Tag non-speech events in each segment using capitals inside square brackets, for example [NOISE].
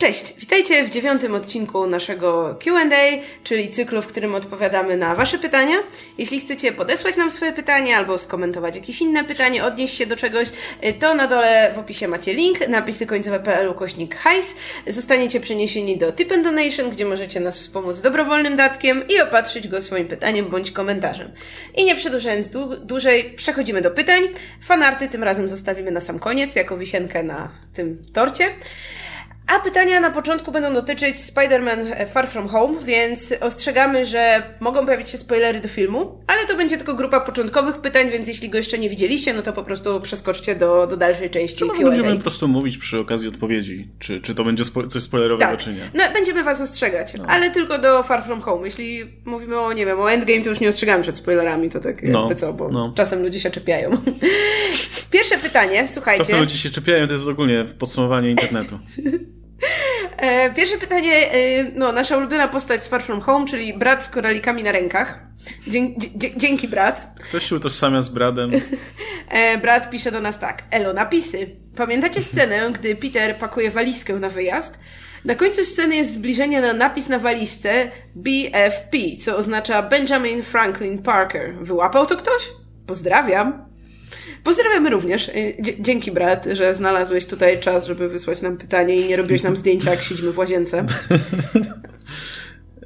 Cześć, witajcie w dziewiątym odcinku naszego QA, czyli cyklu, w którym odpowiadamy na Wasze pytania. Jeśli chcecie podesłać nam swoje pytanie albo skomentować jakieś inne pytanie, odnieść się do czegoś, to na dole w opisie macie link napisy końcowe.pl ukośnik hajs. Zostaniecie przeniesieni do Tip and Donation, gdzie możecie nas wspomóc dobrowolnym datkiem i opatrzyć go swoim pytaniem bądź komentarzem. I nie przedłużając dłużej, przechodzimy do pytań. Fanarty tym razem zostawimy na sam koniec, jako wisienkę na tym torcie. A pytania na początku będą dotyczyć Spider-Man Far From Home, więc ostrzegamy, że mogą pojawić się spoilery do filmu, ale to będzie tylko grupa początkowych pytań, więc jeśli go jeszcze nie widzieliście, no to po prostu przeskoczcie do, do dalszej części może będziemy po prostu mówić przy okazji odpowiedzi, czy, czy to będzie spo coś spoilerowego, tak. czy nie. No, będziemy was ostrzegać, no. ale tylko do Far From Home. Jeśli mówimy o, nie wiem, o Endgame, to już nie ostrzegamy przed spoilerami, to tak no. jakby co, bo no. czasem ludzie się czepiają. [LAUGHS] Pierwsze pytanie, słuchajcie. Czasem ludzie się czepiają, to jest ogólnie podsumowanie internetu. [LAUGHS] E, pierwsze pytanie, e, no, nasza ulubiona postać z Far From Home, czyli brat z koralikami na rękach. Dzięki, dzięki brat. Ktoś się utożsamia z Bradem. E, brat pisze do nas tak. Elo, napisy. Pamiętacie scenę, gdy Peter pakuje walizkę na wyjazd? Na końcu sceny jest zbliżenie na napis na walizce BFP, co oznacza Benjamin Franklin Parker. Wyłapał to ktoś? Pozdrawiam. Pozdrawiamy również. Y, dzięki, brat, że znalazłeś tutaj czas, żeby wysłać nam pytanie i nie robiłeś nam zdjęcia, jak siedzimy w łazience. [LAUGHS]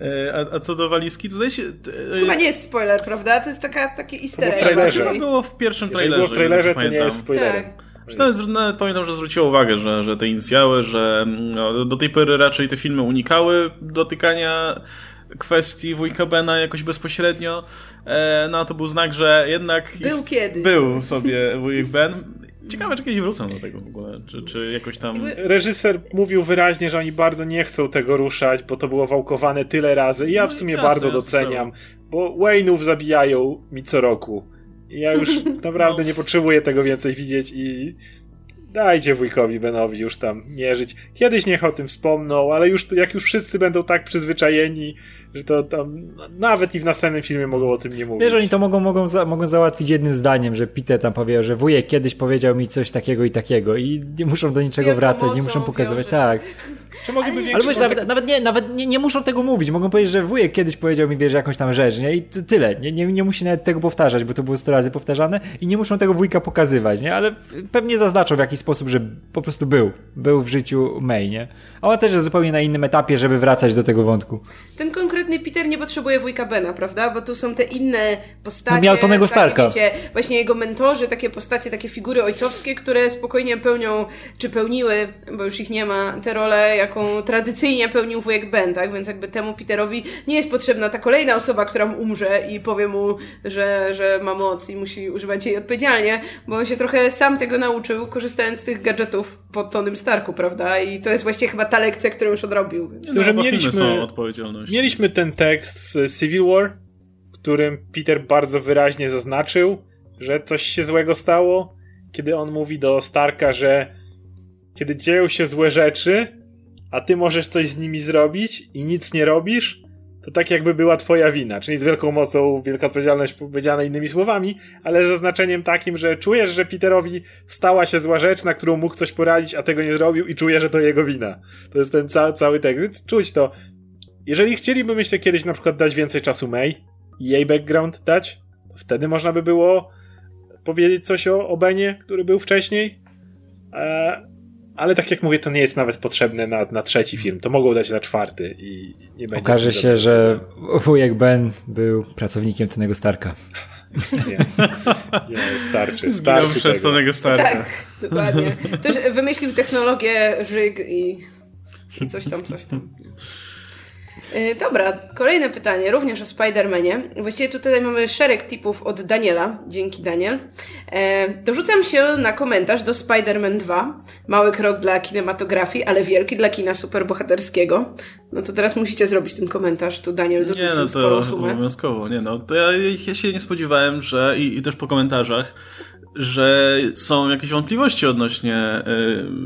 E, a, a, co do walizki, to zdaje się... To chyba nie jest spoiler, prawda? To jest taka, takie easter egg. To było w trailerze. Chyba było w pierwszym trailerze. było w trailerze, to nie jest spoiler. Tak. Nawet, nawet pamiętam, że zwróciło uwagę, że, że te inicjały, że no, do tej pory raczej te filmy unikały dotykania kwestii wujka Bena jakoś bezpośrednio, e, no to był znak, że jednak był kiedyś. Był sobie wujek Ben. Ciekawe, czy kiedyś wrócą do tego w ogóle, czy, czy jakoś tam... Reżyser mówił wyraźnie, że oni bardzo nie chcą tego ruszać, bo to było wałkowane tyle razy i ja w no sumie no, bardzo doceniam, bo Wayne'ów zabijają mi co roku. I ja już [LAUGHS] naprawdę no. nie potrzebuję tego więcej widzieć i dajcie wujkowi Benowi już tam nie żyć. Kiedyś niech o tym wspomną, ale już jak już wszyscy będą tak przyzwyczajeni, że to tam nawet i w następnym filmie mogą o tym nie mówić. Wiesz, oni to mogą, mogą, za, mogą załatwić jednym zdaniem, że Peter tam powie, że wujek kiedyś powiedział mi coś takiego i takiego i nie muszą do niczego wracać, nie muszą pokazywać, tak. Czy mogliby ale, ale nawet, nawet, nie, nawet nie, nie muszą tego mówić, mogą powiedzieć, że wujek kiedyś powiedział mi, wiesz, jakąś tam rzecz, nie? I tyle, nie, nie, nie musi nawet tego powtarzać, bo to było 100 razy powtarzane i nie muszą tego wujka pokazywać, nie? Ale pewnie zaznaczą w jakiś sposób, że po prostu był, był w życiu May, nie? A ona też jest zupełnie na innym etapie, żeby wracać do tego wątku. Ten konkretny Peter nie potrzebuje wujka Bena, prawda? Bo tu są te inne postacie. No miał Tonego Starka. Wiecie, właśnie jego mentorzy, takie postacie, takie figury ojcowskie, które spokojnie pełnią, czy pełniły, bo już ich nie ma, tę rolę, jaką tradycyjnie pełnił wujek Ben, tak? Więc jakby temu Peterowi nie jest potrzebna ta kolejna osoba, która mu umrze i powie mu, że, że ma moc i musi używać jej odpowiedzialnie, bo on się trochę sam tego nauczył, korzystając z tych gadżetów pod Tonym Starku, prawda? I to jest właściwie chyba ta lekcja, którą już odrobił. Z tym, że mieliśmy, mieliśmy ten tekst w Civil War, w którym Peter bardzo wyraźnie zaznaczył, że coś się złego stało, kiedy on mówi do Starka, że kiedy dzieją się złe rzeczy, a ty możesz coś z nimi zrobić i nic nie robisz, to tak jakby była twoja wina. Czyli z wielką mocą, wielka odpowiedzialność powiedziane innymi słowami, ale zaznaczeniem takim, że czujesz, że Peterowi stała się zła rzecz, na którą mógł coś poradzić, a tego nie zrobił i czuje, że to jego wina. To jest ten ca cały tekst, więc czuć to. Jeżeli chcieliby, myślę, kiedyś na przykład dać więcej czasu May i jej background dać, wtedy można by było powiedzieć coś o, o Benie, który był wcześniej. E, ale tak jak mówię, to nie jest nawet potrzebne na, na trzeci film. To mogą dać na czwarty i nie będzie. Okaże się, że wujek Ben był pracownikiem Tonego Starka. [LAUGHS] Nie, nie starczy. starczy przez Tonego Starka. Tak, dokładnie. To już wymyślił technologię Żyg i, i coś tam, coś tam. E, dobra, kolejne pytanie, również o Spider-Manie. Właściwie tutaj mamy szereg tipów od Daniela. Dzięki, Daniel. E, dorzucam się na komentarz do Spider-Man 2. Mały krok dla kinematografii, ale wielki dla kina superbohaterskiego. No to teraz musicie zrobić ten komentarz. Tu Daniel dorzucił nie, no to obowiązkowo. Nie no, to ja, ja się nie spodziewałem, że i, i też po komentarzach że są jakieś wątpliwości odnośnie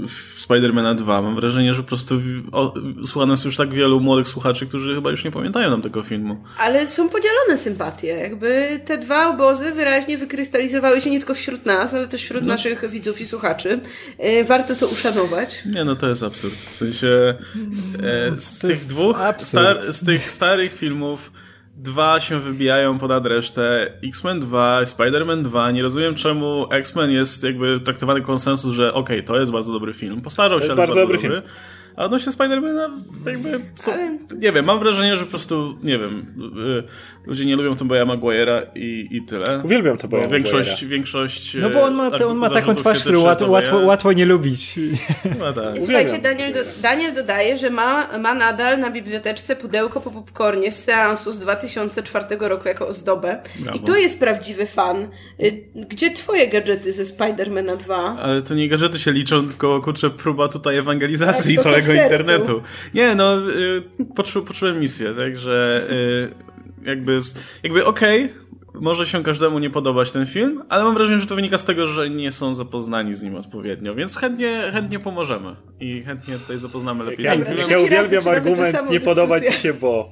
y, Spidermana 2. Mam wrażenie, że po prostu o, słucha nas już tak wielu młodych słuchaczy, którzy chyba już nie pamiętają nam tego filmu. Ale są podzielone sympatie. Jakby te dwa obozy wyraźnie wykrystalizowały się nie tylko wśród nas, ale też wśród no. naszych widzów i słuchaczy. Y, warto to uszanować. Nie, no to jest absurd. W sensie y, z to tych dwóch, star, z tych starych filmów dwa się wybijają ponad resztę. X-Men 2, Spider-Man 2. Nie rozumiem, czemu X-Men jest jakby traktowany konsensus, że okej, okay, to jest bardzo dobry film. Postarzał się, ale bardzo, bardzo dobry. dobry. A odnośnie Spidermana, jakby, co, ale... nie wiem, mam wrażenie, że po prostu, nie wiem, y, ludzie nie lubią Tobeya Maguire'a i, i tyle. Uwielbiam Tobeya Większość, większość... No bo on ma, on ma taką twarz, którą łatwo, łatwo, łatwo nie lubić. No tak. Słuchajcie, Daniel, do, Daniel dodaje, że ma, ma nadal na biblioteczce pudełko po popcornie z seansu z 2004 roku jako ozdobę. Brawo. I to jest prawdziwy fan. Y, gdzie twoje gadżety ze Spidermana 2? Ale to nie gadżety się liczą, tylko kurczę, próba tutaj ewangelizacji całego internetu. Nie, no, y, poczu, poczułem misję, także y, jakby, jakby okej, okay, może się każdemu nie podobać ten film, ale mam wrażenie, że to wynika z tego, że nie są zapoznani z nim odpowiednio, więc chętnie, chętnie pomożemy i chętnie tutaj zapoznamy lepiej. Ja, ja uwielbiam argument, nie podoba ci się, bo...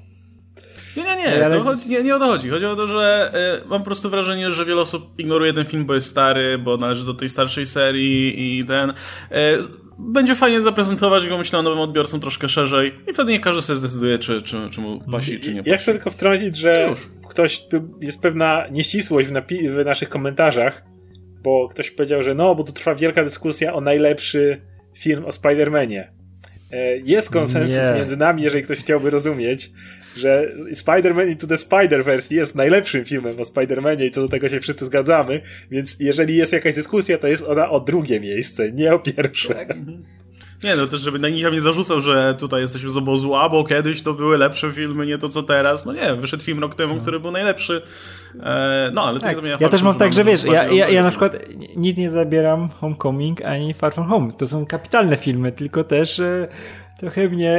Nie, nie, nie, to chodzi, nie, nie o to chodzi. Chodzi o to, że y, mam po prostu wrażenie, że wiele osób ignoruje ten film, bo jest stary, bo należy do tej starszej serii i ten... Y, będzie fajnie zaprezentować go, myślę, nowym odbiorcom troszkę szerzej i wtedy nie każdy sobie zdecyduje, czy, czy, czy mu pasi, czy nie pasi. Ja chcę tylko wtrącić, że ktoś, jest pewna nieścisłość w, w naszych komentarzach, bo ktoś powiedział, że no, bo tu trwa wielka dyskusja o najlepszy film o Spider-Manie. E, jest konsensus nie. między nami, jeżeli ktoś chciałby rozumieć, że Spider-Man Into the Spider-Verse jest najlepszym filmem o Spider-Manie i co do tego się wszyscy zgadzamy, więc jeżeli jest jakaś dyskusja, to jest ona o drugie miejsce, nie o pierwsze. Tak. Nie, no też żeby na nikt nie zarzucał, że tutaj jesteśmy z obozu A, bo kiedyś to były lepsze filmy, nie to co teraz. No nie, wyszedł film rok temu, no. który był najlepszy. E, no, ale to tak. nie zmienia Ja też mam tak, że wiesz, ja, ja, ja na przykład nic nie zabieram Homecoming ani Far From Home. To są kapitalne filmy, tylko też... E trochę mnie,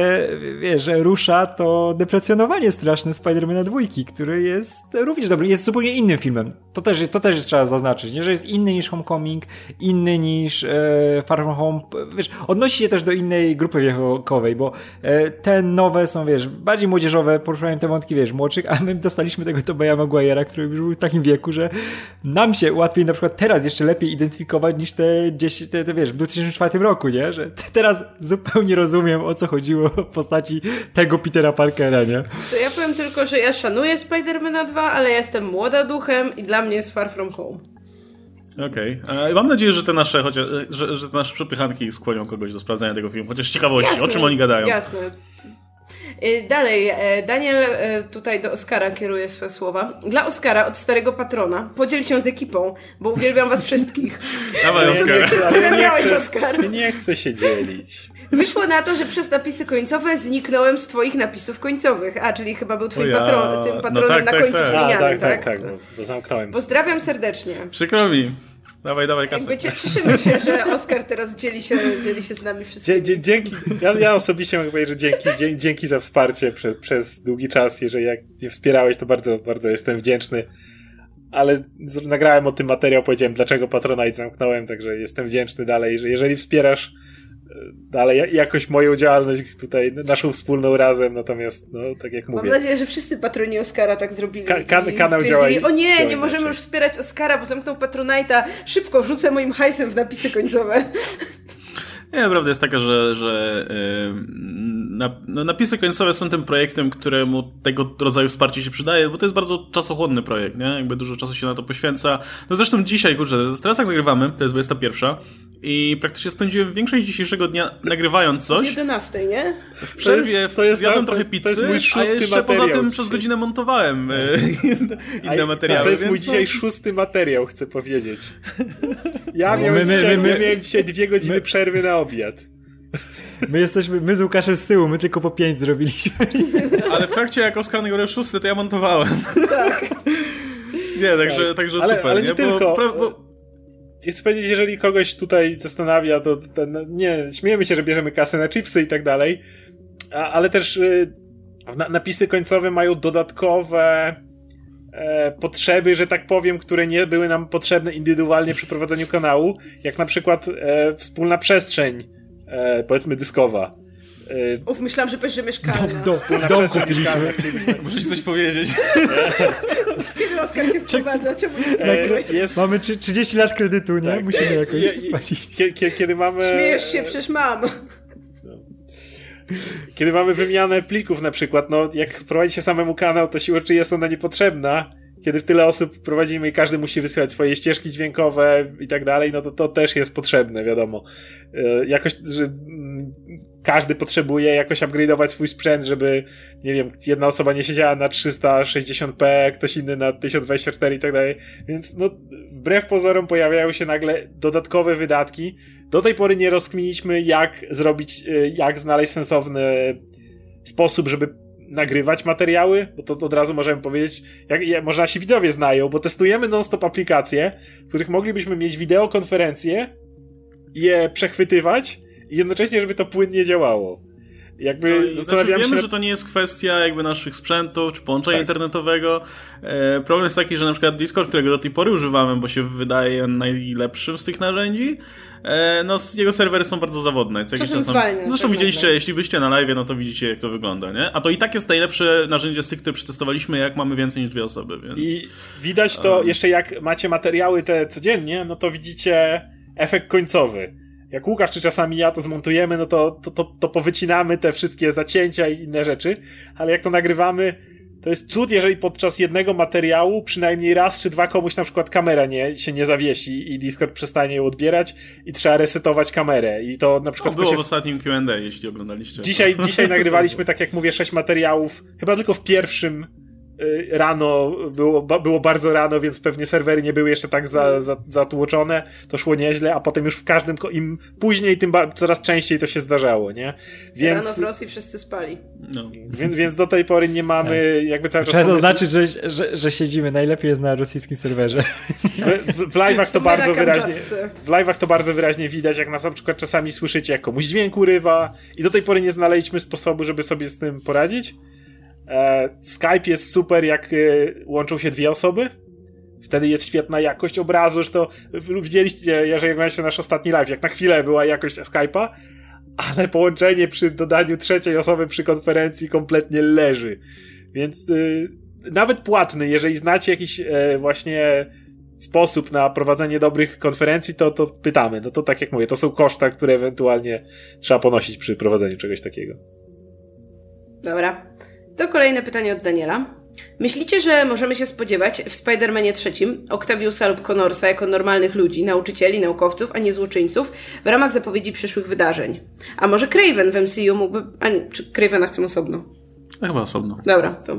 wiesz, rusza to deprecjonowanie straszne Spidermana dwójki, który jest również dobry, jest zupełnie innym filmem. To też, to też trzeba zaznaczyć, nie? że jest inny niż Homecoming, inny niż e, Far From Home, wiesz, odnosi się też do innej grupy wiekowej, bo e, te nowe są, wiesz, bardziej młodzieżowe, poruszają te wątki, wiesz, młodszych, a my dostaliśmy tego Tobeya Maguire'a, który już był w takim wieku, że nam się łatwiej na przykład teraz jeszcze lepiej identyfikować niż te, 10, te, te wiesz, w 2004 roku, nie? Że teraz zupełnie rozumiem o co chodziło w postaci tego Petera Parkera, nie? To ja powiem tylko, że ja szanuję Spidermana 2, ale jestem młoda duchem i dla mnie jest Far From Home. Okej. Okay. Mam nadzieję, że te nasze, chociaż, że, że te nasze przepychanki skłonią kogoś do sprawdzenia tego filmu. Chociaż ciekawości, jasne, o czym oni gadają. Jasne. Y, dalej, e, Daniel e, tutaj do Oskara kieruje swoje słowa. Dla Oskara od starego patrona podziel się z ekipą, bo uwielbiam was wszystkich. [LAUGHS] Dawaj, Oskar. Ty, ty, ty, ty miałeś, Oskar. Nie chcę się dzielić. Wyszło na to, że przez napisy końcowe zniknąłem z twoich napisów końcowych. A, czyli chyba był twoim ja... patron, tym no patronem no tak, na tak, końcu tak, tak? Tak, tak, tak, zamknąłem. Pozdrawiam serdecznie. Przykro mi. Dawaj, dawaj kasę. Jakby cieszymy się, że Oskar teraz dzieli się, dzieli się z nami wszystkimi. Dzie, dzięki, ja, ja osobiście mogę powiedzieć, że dzięki, dzięki za wsparcie przez, przez długi czas. Jeżeli jak mnie wspierałeś, to bardzo, bardzo jestem wdzięczny. Ale nagrałem o tym materiał, powiedziałem, dlaczego Patronite zamknąłem, także jestem wdzięczny dalej, że jeżeli wspierasz ale jakoś moją działalność tutaj, naszą wspólną razem, natomiast, no, tak jak mówię. Mam nadzieję, że wszyscy patroni Oscara tak zrobili. Ka kan kanał działa. O nie, nie możemy już wspierać Oscara, bo zamknął Patronite'a. Szybko rzucę moim hajsem w napisy końcowe. Nie, prawda jest taka, że, że yy, no, napisy końcowe są tym projektem, któremu tego rodzaju wsparcie się przydaje, bo to jest bardzo czasochłonny projekt, nie? Jakby dużo czasu się na to poświęca. No zresztą dzisiaj, kurczę, teraz jak nagrywamy, to jest 21 i praktycznie spędziłem większość dzisiejszego dnia nagrywając coś. Z 11, nie? W przerwie to jest, zjadłem trochę pizzy, to jest mój a jeszcze poza tym przez godzinę montowałem e, [LAUGHS] [LAUGHS] inne materiały. To jest mój dzisiaj szósty materiał, chcę powiedzieć. Ja no, miałem, my, my, my, my, miałem dzisiaj dwie godziny przerwy na obiad. My jesteśmy, my z Łukaszem z tyłu, my tylko po pięć zrobiliśmy. Ale w trakcie jak Oskar nagrał szósty, to ja montowałem. Tak. Nie, także, tak. także ale, super. Ale nie, nie? tylko. Bo, bo... Chcę powiedzieć, jeżeli kogoś tutaj zastanawia, to ten, nie, śmiejemy się, że bierzemy kasę na chipsy i tak dalej, a, ale też y, napisy końcowe mają dodatkowe e, potrzeby, że tak powiem, które nie były nam potrzebne indywidualnie przy prowadzeniu kanału, jak na przykład e, wspólna przestrzeń, e, powiedzmy dyskowa. E, Uf, myślałam, że powiesz, że mieszkalna. Dom, wspólna dom mieszkalna. [LAUGHS] Muszę ci coś powiedzieć. [LAUGHS] Kiedy Oskar się wprowadza? Czemu nie jest, Mamy 30 lat kredytu, nie? Tak. Musimy jakoś spłacić. Kiedy mamy... Śmiejesz się, przecież mam. Kiedy mamy wymianę plików na przykład, no jak prowadzicie samemu kanał, to siłą czy jest ona niepotrzebna. Kiedy tyle osób prowadzimy i każdy musi wysyłać swoje ścieżki dźwiękowe i tak dalej, no to to też jest potrzebne, wiadomo. E, jakoś, że mm, każdy potrzebuje jakoś upgrade'ować swój sprzęt, żeby, nie wiem, jedna osoba nie siedziała na 360p, ktoś inny na 1024 i tak dalej. Więc no, wbrew pozorom pojawiają się nagle dodatkowe wydatki, do tej pory nie rozkminiliśmy, jak zrobić, y, jak znaleźć sensowny sposób, żeby nagrywać materiały, bo to od razu możemy powiedzieć, jak, jak może nasi widowie znają, bo testujemy non-stop aplikacje, w których moglibyśmy mieć wideokonferencje, je przechwytywać i jednocześnie, żeby to płynnie działało. Jakby zastanawiam znaczy, wiemy, się... że to nie jest kwestia jakby naszych sprzętów czy połączenia tak. internetowego. E, problem jest taki, że na przykład Discord, którego do tej pory używamy, bo się wydaje najlepszym z tych narzędzi, no jego serwery są bardzo zawodne. Co jakiś czas tam... Zresztą widzieliście, jeśli byście na live, no to widzicie jak to wygląda, nie? A to i tak jest najlepsze narzędzie z tych, które przetestowaliśmy, jak mamy więcej niż dwie osoby, więc... I widać to, um... jeszcze jak macie materiały te codziennie, no to widzicie efekt końcowy jak Łukasz czy czasami ja to zmontujemy, no to, to, to, to powycinamy te wszystkie zacięcia i inne rzeczy, ale jak to nagrywamy, to jest cud, jeżeli podczas jednego materiału przynajmniej raz czy dwa komuś na przykład kamera nie, się nie zawiesi i Discord przestanie ją odbierać i trzeba resetować kamerę. I to na przykład. No, było w ostatnim QA, jeśli oglądaliście. Dzisiaj, [LAUGHS] dzisiaj nagrywaliśmy, tak jak mówię, sześć materiałów, chyba tylko w pierwszym rano, było, było bardzo rano, więc pewnie serwery nie były jeszcze tak za, za, zatłoczone, to szło nieźle, a potem już w każdym, im później, tym coraz częściej to się zdarzało, nie? Więc, rano w Rosji wszyscy spali. No. Więc, więc do tej pory nie mamy tak. jakby cały czas... Trzeba zaznaczyć, że, że, że siedzimy, najlepiej jest na rosyjskim serwerze. W, w, w live'ach to bardzo wyraźnie, w live'ach to bardzo wyraźnie widać, jak nas na przykład czasami słyszycie, jak komuś dźwięk urywa i do tej pory nie znaleźliśmy sposobu, żeby sobie z tym poradzić. E, Skype jest super, jak e, łączą się dwie osoby. Wtedy jest świetna jakość obrazu, że to widzieliście, jeżeli oglądaliście nasz ostatni live, jak na chwilę była jakość Skype'a, ale połączenie przy dodaniu trzeciej osoby przy konferencji kompletnie leży. Więc y, nawet płatny, jeżeli znacie jakiś e, właśnie sposób na prowadzenie dobrych konferencji, to, to pytamy. No to tak jak mówię, to są koszta, które ewentualnie trzeba ponosić przy prowadzeniu czegoś takiego. Dobra. To kolejne pytanie od Daniela. Myślicie, że możemy się spodziewać w Spider-Manie trzecim Octaviusa lub Connorsa jako normalnych ludzi, nauczycieli, naukowców, a nie złoczyńców w ramach zapowiedzi przyszłych wydarzeń? A może Craven w MCU mógłby... A, czy Cravena chcę osobno? chyba osobno. Dobra, to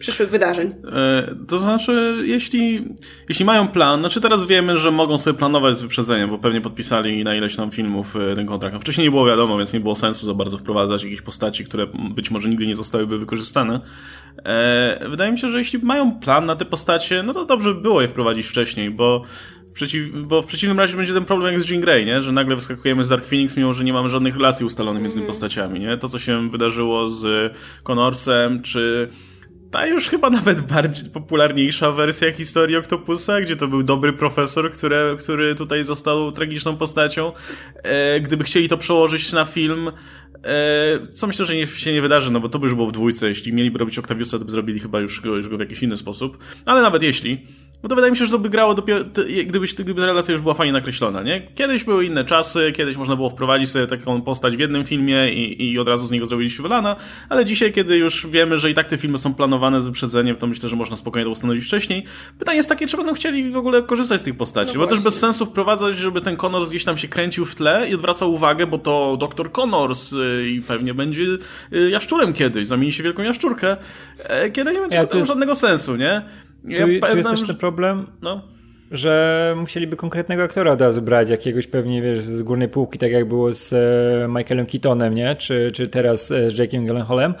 przyszłych wydarzeń. E, to znaczy, jeśli, jeśli mają plan, znaczy teraz wiemy, że mogą sobie planować z wyprzedzeniem, bo pewnie podpisali na ileś tam filmów e, ten kontrakt. No, wcześniej nie było wiadomo, więc nie było sensu za bardzo wprowadzać jakieś postaci, które być może nigdy nie zostałyby wykorzystane. E, wydaje mi się, że jeśli mają plan na te postacie, no to dobrze by było je wprowadzić wcześniej, bo w przeciw, bo w przeciwnym razie będzie ten problem jak z Jean Grey, nie? że nagle wyskakujemy z Dark Phoenix, mimo że nie mamy żadnych relacji ustalonych między tymi mhm. postaciami. Nie? To, co się wydarzyło z Connorsem, czy ta już chyba nawet bardziej popularniejsza wersja historii Octopusa, gdzie to był dobry profesor, który, który tutaj został tragiczną postacią. E, gdyby chcieli to przełożyć na film, e, co myślę, że nie, się nie wydarzy, no bo to by już było w dwójce. Jeśli mieliby robić Octaviusa, to by zrobili chyba już go, już go w jakiś inny sposób. Ale nawet jeśli, no to wydaje mi się, że to by grało dopiero, gdybyś, gdyby ta relacja już była fajnie nakreślona, nie? Kiedyś były inne czasy, kiedyś można było wprowadzić sobie taką postać w jednym filmie i, i od razu z niego zrobić wylana, ale dzisiaj, kiedy już wiemy, że i tak te filmy są planowane z wyprzedzeniem, to myślę, że można spokojnie to ustanowić wcześniej. Pytanie jest takie, czy będą chcieli w ogóle korzystać z tych postaci, no bo też bez sensu wprowadzać, żeby ten Connors gdzieś tam się kręcił w tle i odwracał uwagę, bo to doktor Connors y, i pewnie będzie y, jaszczurem kiedyś, zamieni się wielką jaszczurkę, e, kiedy nie będzie ja, to jest... żadnego sensu, nie? Ja tu, tu jest też ten problem. No. Że musieliby konkretnego aktora od razu brać, jakiegoś pewnie, wiesz, z górnej półki, tak jak było z e, Michaelem Keatonem, nie? Czy, czy teraz e, z Jakeem Gyllenhaalem.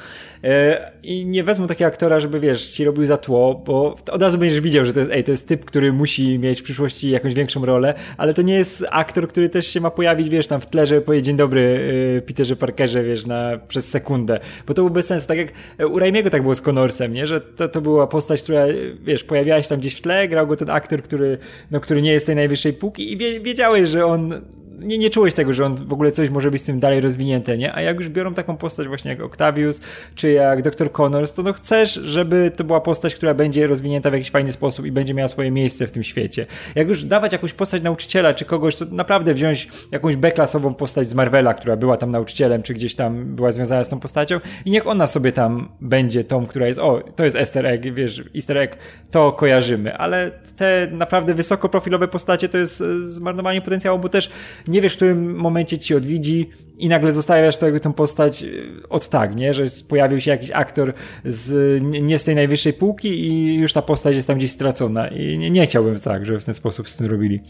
E, I nie wezmą takiego aktora, żeby, wiesz, ci robił za tło, bo od razu będziesz widział, że to jest, ej, to jest typ, który musi mieć w przyszłości jakąś większą rolę, ale to nie jest aktor, który też się ma pojawić, wiesz, tam w tle, żeby powiedzieć dzień dobry Peterze Parkerze, wiesz, na, przez sekundę, bo to był bez sensu. Tak jak u Raimiego tak było z Connorsem, nie? Że to, to była postać, która, wiesz, pojawiała się tam gdzieś w tle, grał go ten aktor, który no, który nie jest tej najwyższej półki i wiedziałeś, że on nie, nie czułeś tego, że on w ogóle coś może być z tym dalej rozwinięte, nie? A jak już biorą taką postać właśnie jak Octavius, czy jak Dr. Connors, to no chcesz, żeby to była postać, która będzie rozwinięta w jakiś fajny sposób i będzie miała swoje miejsce w tym świecie. Jak już dawać jakąś postać nauczyciela, czy kogoś, to naprawdę wziąć jakąś B-klasową postać z Marvela, która była tam nauczycielem, czy gdzieś tam była związana z tą postacią i niech ona sobie tam będzie tą, która jest, o, to jest easter egg, wiesz, easter egg, to kojarzymy, ale te naprawdę wysokoprofilowe postacie to jest e, zmarnowanie potencjału, bo też nie wiesz, w którym momencie ci odwiedzi i nagle zostawiasz tego, tę postać e, od tak, nie? Że pojawił się jakiś aktor z, nie z tej najwyższej półki i już ta postać jest tam gdzieś stracona. I nie, nie chciałbym tak, żeby w ten sposób z tym robili.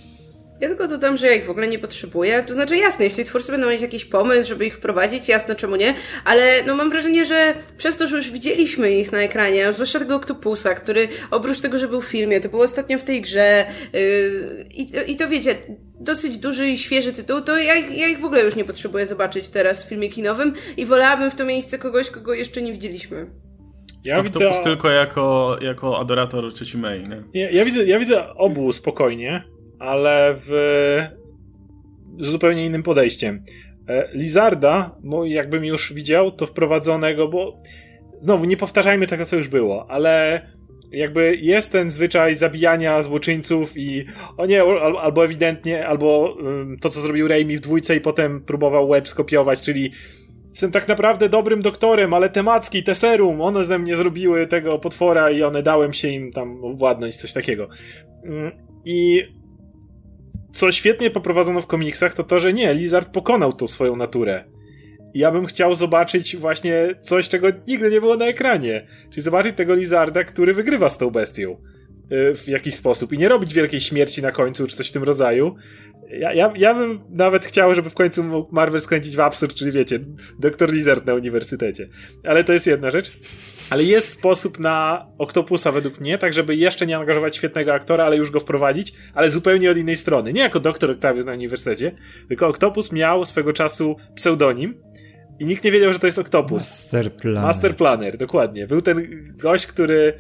Ja tylko dodam, że ja ich w ogóle nie potrzebuję. To znaczy, jasne, jeśli twórcy będą mieć jakiś pomysł, żeby ich wprowadzić, jasne, czemu nie, ale no mam wrażenie, że przez to, że już widzieliśmy ich na ekranie, zwłaszcza tego Octopusa, który oprócz tego, że był w filmie, to był ostatnio w tej grze yy, i, i to wiecie, dosyć duży i świeży tytuł, to ja, ja ich w ogóle już nie potrzebuję zobaczyć teraz w filmie kinowym i wolałabym w to miejsce kogoś, kogo jeszcze nie widzieliśmy. Ja Octopus widzę... tylko jako, jako adorator Cioci May, nie? Ja, ja, widzę, ja widzę obu spokojnie, ale w z zupełnie innym podejściem. E, Lizarda, jakbym już widział, to wprowadzonego, bo znowu nie powtarzajmy tego, co już było, ale jakby jest ten zwyczaj zabijania złoczyńców i o nie, albo ewidentnie, albo to, co zrobił Raimi w dwójce i potem próbował web skopiować, czyli jestem tak naprawdę dobrym doktorem, ale te macki, te serum, one ze mnie zrobiły tego potwora i one dałem się im tam władnąć, coś takiego. Mm, I co świetnie poprowadzono w komiksach, to to, że nie, Lizard pokonał tą swoją naturę. Ja bym chciał zobaczyć właśnie coś, czego nigdy nie było na ekranie. Czyli zobaczyć tego Lizarda, który wygrywa z tą bestią y, w jakiś sposób i nie robić wielkiej śmierci na końcu, czy coś w tym rodzaju. Ja, ja, ja bym nawet chciał, żeby w końcu Marvel skręcić w absurd, czyli wiecie, doktor Lizard na uniwersytecie. Ale to jest jedna rzecz. Ale jest sposób na Octopusa według mnie, tak żeby jeszcze nie angażować świetnego aktora, ale już go wprowadzić, ale zupełnie od innej strony. Nie jako doktor Octavius na uniwersytecie, tylko Octopus miał swego czasu pseudonim i nikt nie wiedział, że to jest Octopus. Master Planner. Master Planner, dokładnie. Był ten gość, który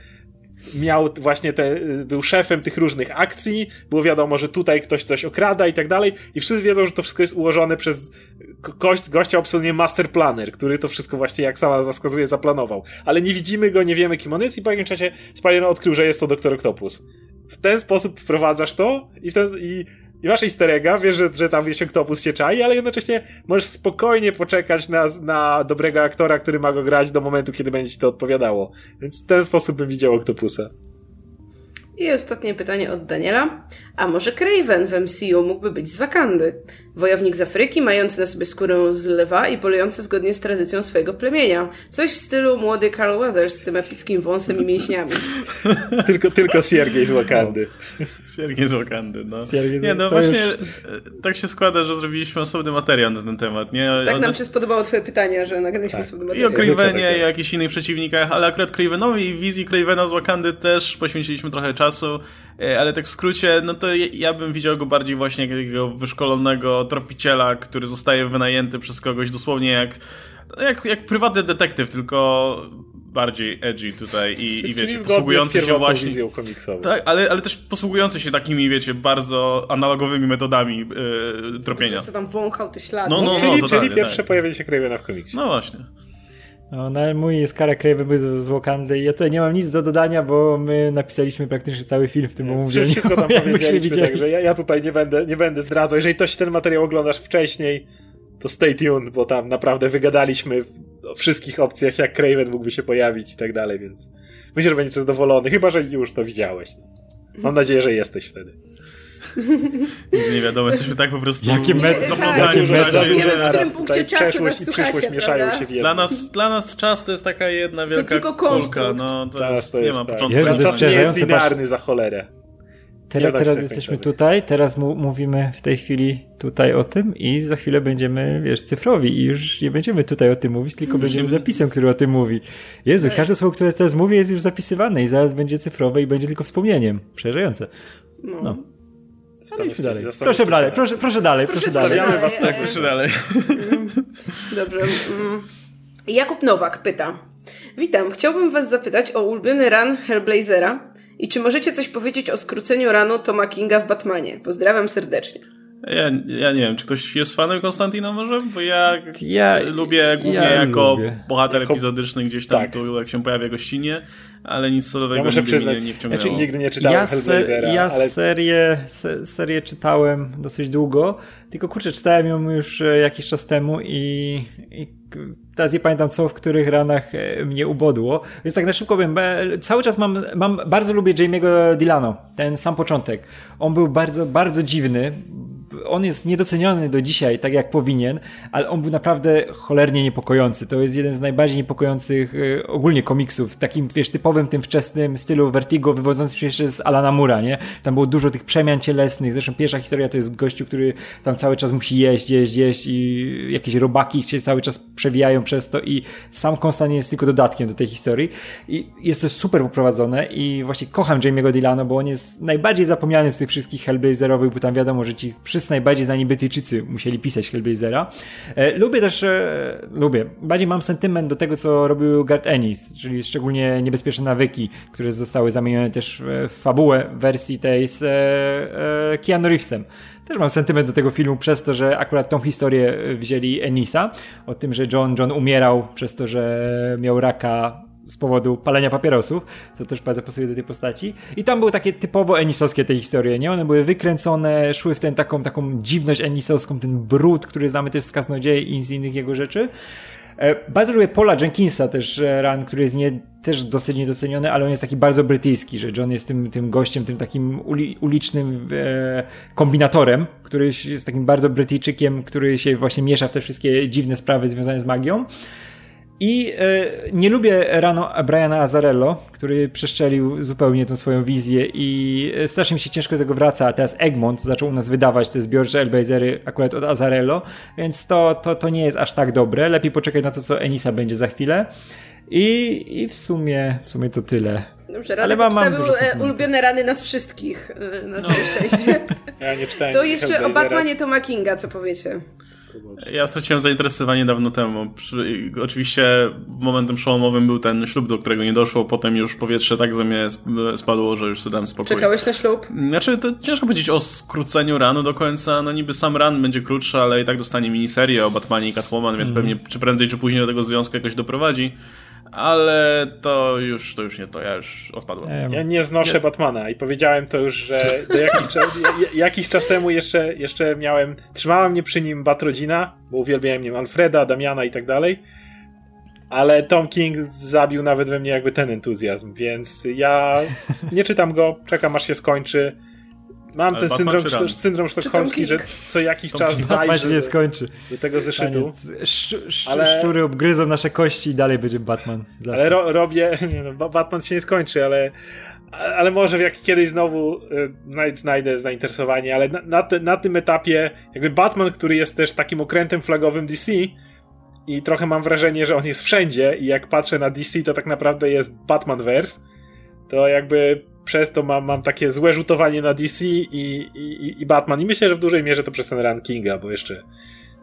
miał właśnie te, był szefem tych różnych akcji, było wiadomo, że tutaj ktoś coś okrada i tak dalej i wszyscy wiedzą, że to wszystko jest ułożone przez gość, gościa o pseudonimie Master Planner, który to wszystko właśnie, jak sama wskazuje, zaplanował. Ale nie widzimy go, nie wiemy kim on jest i po jakimś czasie Spider odkrył, że jest to Doktor Octopus. W ten sposób wprowadzasz to i, ten, i i masz easter egga, wiesz, że, że tam gdzieś Octopus się czai, ale jednocześnie możesz spokojnie poczekać na, na dobrego aktora, który ma go grać do momentu, kiedy będzie ci to odpowiadało. Więc w ten sposób bym widział Octopusa. I ostatnie pytanie od Daniela. A może Craven w MCU mógłby być z Wakandy? Wojownik z Afryki, mający na sobie skórę z lwa i polujący zgodnie z tradycją swojego plemienia. Coś w stylu młody Carl Weathers z tym epickim wąsem i mięśniami. [LAUGHS] tylko, tylko Siergiej z Wakandy. Siergiej z Wakandy, no. Siergiej, nie, no właśnie już... E, tak się składa, że zrobiliśmy osobny materiał na ten temat, nie? Tak nam się spodobało twoje pytanie, że nagraliśmy tak. osobny materiał. I o Cravenie, i jakichś innych przeciwnikach, ale akurat Cravenowi i wizji Cravena z Wakandy też poświęciliśmy trochę czasu, e, ale tak w skrócie, no to ja bym widział go bardziej właśnie jak takiego wyszkolonego tropiciela, który zostaje wynajęty przez kogoś dosłownie jak, jak, jak prywatny detektyw, tylko bardziej edgy tutaj i, i wiecie, posługujący się właśnie. Tak, ale, ale też posługujący się takimi, wiecie, bardzo analogowymi metodami yy, tropienia. Co tam wąchał te ślady. No, no, no, czyli, czyli pierwsze tak. pojawienie się Cravena w komiksie. No właśnie. No, no mój Skara Craven był z, z Wakandy ja tutaj nie mam nic do dodania, bo my napisaliśmy praktycznie cały film w tym omówieniu. Wszystko tam [LAUGHS] powiedzieliśmy, także ja, ja tutaj nie będę, nie będę zdradzał. Jeżeli ktoś ten materiał oglądasz wcześniej, to stay tuned, bo tam naprawdę wygadaliśmy o wszystkich opcjach, jak Craven mógłby się pojawić i tak dalej, więc myślę, że będziesz zadowolony, chyba, że już to widziałeś. Mam nadzieję, że jesteś wtedy. [LAUGHS] Nigdy nie wiadomo, jesteśmy tak po prostu Jakie met, zapoznani w czasie. Wiemy, w którym punkcie czasu nas słuchacie, mieszają się w dla nas, dla nas czas to jest taka jedna wielka to kulka. No, to, jest, to jest, nie ma tak. początku. Jezu, to czas nie jest linearny za cholerę. teraz, teraz jesteśmy tutaj, teraz mu, mówimy w tej chwili tutaj o tym i za chwilę będziemy, wiesz, cyfrowi i już nie będziemy tutaj o tym mówić, tylko będziemy zapisem, który o tym mówi. Jezu, każde słowo, które teraz mówię jest już zapisywane i zaraz będzie cyfrowe i będzie tylko wspomnieniem. Przerażające. No. no. Dalej. Proszę dalej, proszę, proszę dalej, proszę, dalej. Stawiamy was tak, proszę dalej. Dobrze. Mm. Jakub Nowak pyta. Witam, chciałbym was zapytać o ulubiony run Hellblazera i czy możecie coś powiedzieć o skróceniu ranu Toma Kinga w Batmanie? Pozdrawiam serdecznie. Ja, ja nie wiem, czy ktoś jest fanem Konstantina może? Bo ja, ja lubię głównie ja jako lubię. bohater jako... epizodyczny gdzieś tam, tak. tu jak się pojawia gościnie, ale nic solowego ja muszę przyznać, mnie nie wciągnęło. Znaczy, nigdy nie czytałem ja Hellblazera. Ja ale... serię, se, serię czytałem dosyć długo, tylko kurczę, czytałem ją już e, jakiś czas temu i, i teraz nie pamiętam co, w których ranach e, mnie ubodło, więc tak na szybko wiem, cały czas mam, mam bardzo lubię Jamie'ego Dilano, ten sam początek. On był bardzo, bardzo dziwny, on jest niedoceniony do dzisiaj, tak jak powinien, ale on był naprawdę cholernie niepokojący. To jest jeden z najbardziej niepokojących y, ogólnie komiksów, takim, wiesz, typowym tym wczesnym stylu Vertigo, wywodzącym się jeszcze z Alana Mura, nie? Tam było dużo tych przemian cielesnych, zresztą pierwsza historia to jest gościu, który tam cały czas musi jeść, jeść, jeść i jakieś robaki się cały czas przewijają przez to i sam Konstantin jest tylko dodatkiem do tej historii i jest to super poprowadzone i właśnie kocham Jamie'ego Dylana, bo on jest najbardziej zapomniany z tych wszystkich Hellblazerowych, bo tam wiadomo, że ci wszyscy najbardziej znani Brytyjczycy musieli pisać Hellblazera. E, lubię też, e, lubię, bardziej mam sentyment do tego, co robił Garth Ennis, czyli szczególnie Niebezpieczne Nawyki, które zostały zamienione też w fabułę wersji tej z e, Keanu Reevesem. Też mam sentyment do tego filmu przez to, że akurat tą historię wzięli Enisa, o tym, że John, John umierał przez to, że miał raka z powodu palenia papierosów, co też bardzo pasuje do tej postaci. I tam były takie typowo enisowskie te historie, nie? One były wykręcone, szły w ten taką, taką dziwność enisowską, ten brud, który znamy też z Kaznodziei i z innych jego rzeczy. E, bardzo lubię Paula Jenkinsa też, e, ran, który jest nie, też dosyć niedoceniony, ale on jest taki bardzo brytyjski, że John jest tym, tym gościem, tym takim uli, ulicznym e, kombinatorem, który jest takim bardzo Brytyjczykiem, który się właśnie miesza w te wszystkie dziwne sprawy związane z magią. I e, nie lubię rano Briana Azarello, który przeszczelił zupełnie tą swoją wizję i e, strasznie mi się ciężko do tego wraca, a teraz Egmont zaczął u nas wydawać te zbiorcze Elbazery akurat od Azarello, więc to, to, to nie jest aż tak dobre. Lepiej poczekać na to, co Enisa będzie za chwilę. I, i w sumie w sumie to tyle. Dobrze, Ale mam, mam e, ulubione rany nas wszystkich, na całe no. szczęście. [LAUGHS] Ja nie czytałem. To jeszcze o Batmanie Toma Kinga, co powiecie? Ja straciłem zainteresowanie dawno temu. Przy, oczywiście momentem przełomowym był ten ślub, do którego nie doszło, potem już powietrze tak ze mnie spadło, że już sobie dałem spokój. Czekałeś na ślub? Znaczy, to ciężko powiedzieć o skróceniu ranu do końca, no niby sam ran będzie krótszy, ale i tak dostanie miniserię o Batmanie i Catwoman, więc mm. pewnie czy prędzej czy później do tego związku jakoś doprowadzi ale to już, to już nie to, ja już odpadłem. Ja nie znoszę nie. Batmana i powiedziałem to już, że jakiś, czas, jakiś czas temu jeszcze, jeszcze miałem, trzymała mnie przy nim Batrodzina, bo uwielbiałem nim Alfreda, Damiana i tak dalej, ale Tom King zabił nawet we mnie jakby ten entuzjazm, więc ja nie czytam go, czekam aż się skończy, Mam ten syndrom, syndrom sztokholmski, że co jakiś czas zajdzie nie skończy. do tego zeszytu. Sz, sz, ale... Szczury obgryzą nasze kości i dalej będzie Batman. Zawsze. Ale ro, robię, [LAUGHS] nie no, Batman się nie skończy, ale ale może jak kiedyś znowu y, znajdę zainteresowanie, ale na, na, te, na tym etapie jakby Batman, który jest też takim okrętem flagowym DC i trochę mam wrażenie, że on jest wszędzie i jak patrzę na DC, to tak naprawdę jest Batmanverse, to jakby przez to mam, mam takie złe rzutowanie na DC i, i, i Batman. I myślę, że w dużej mierze to przez ten rankinga, bo jeszcze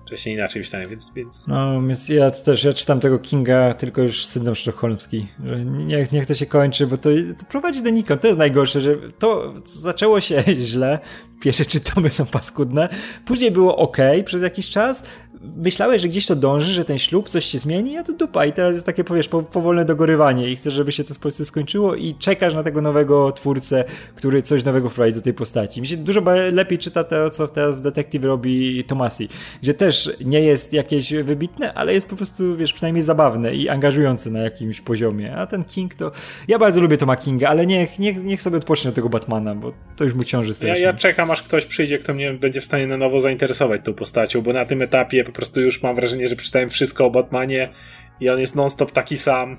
wcześniej inaczej myślałem, więc... więc... No, więc ja też, ja czytam tego Kinga, tylko już syndrom sztokholmski, niech, niech to się kończy, bo to, to prowadzi do nikąd. To jest najgorsze, że to zaczęło się [LAUGHS] źle, pierwsze czytomy są paskudne, później było ok przez jakiś czas, myślałeś, że gdzieś to dąży, że ten ślub coś się zmieni, a to dupa. I teraz jest takie, powiesz, powolne dogorywanie i chcesz, żeby się to po skończyło i czekasz na tego nowego twórcę, który coś nowego wprowadzi do tej postaci. Mi się dużo lepiej czyta to, co teraz w Detective robi Tomasi, gdzie też nie jest jakieś wybitne, ale jest po prostu, wiesz, przynajmniej zabawne i angażujące na jakimś poziomie, a ten King to... Ja bardzo lubię Toma Kinga, ale niech, niech, niech sobie odpocznie od tego Batmana, bo to już mu ciąży strasznie. Ja, ja czekam, aż ktoś przyjdzie, kto mnie będzie w stanie na nowo zainteresować tą postacią, bo na tym etapie po prostu już mam wrażenie, że przeczytałem wszystko o Batmanie i on jest non-stop taki sam.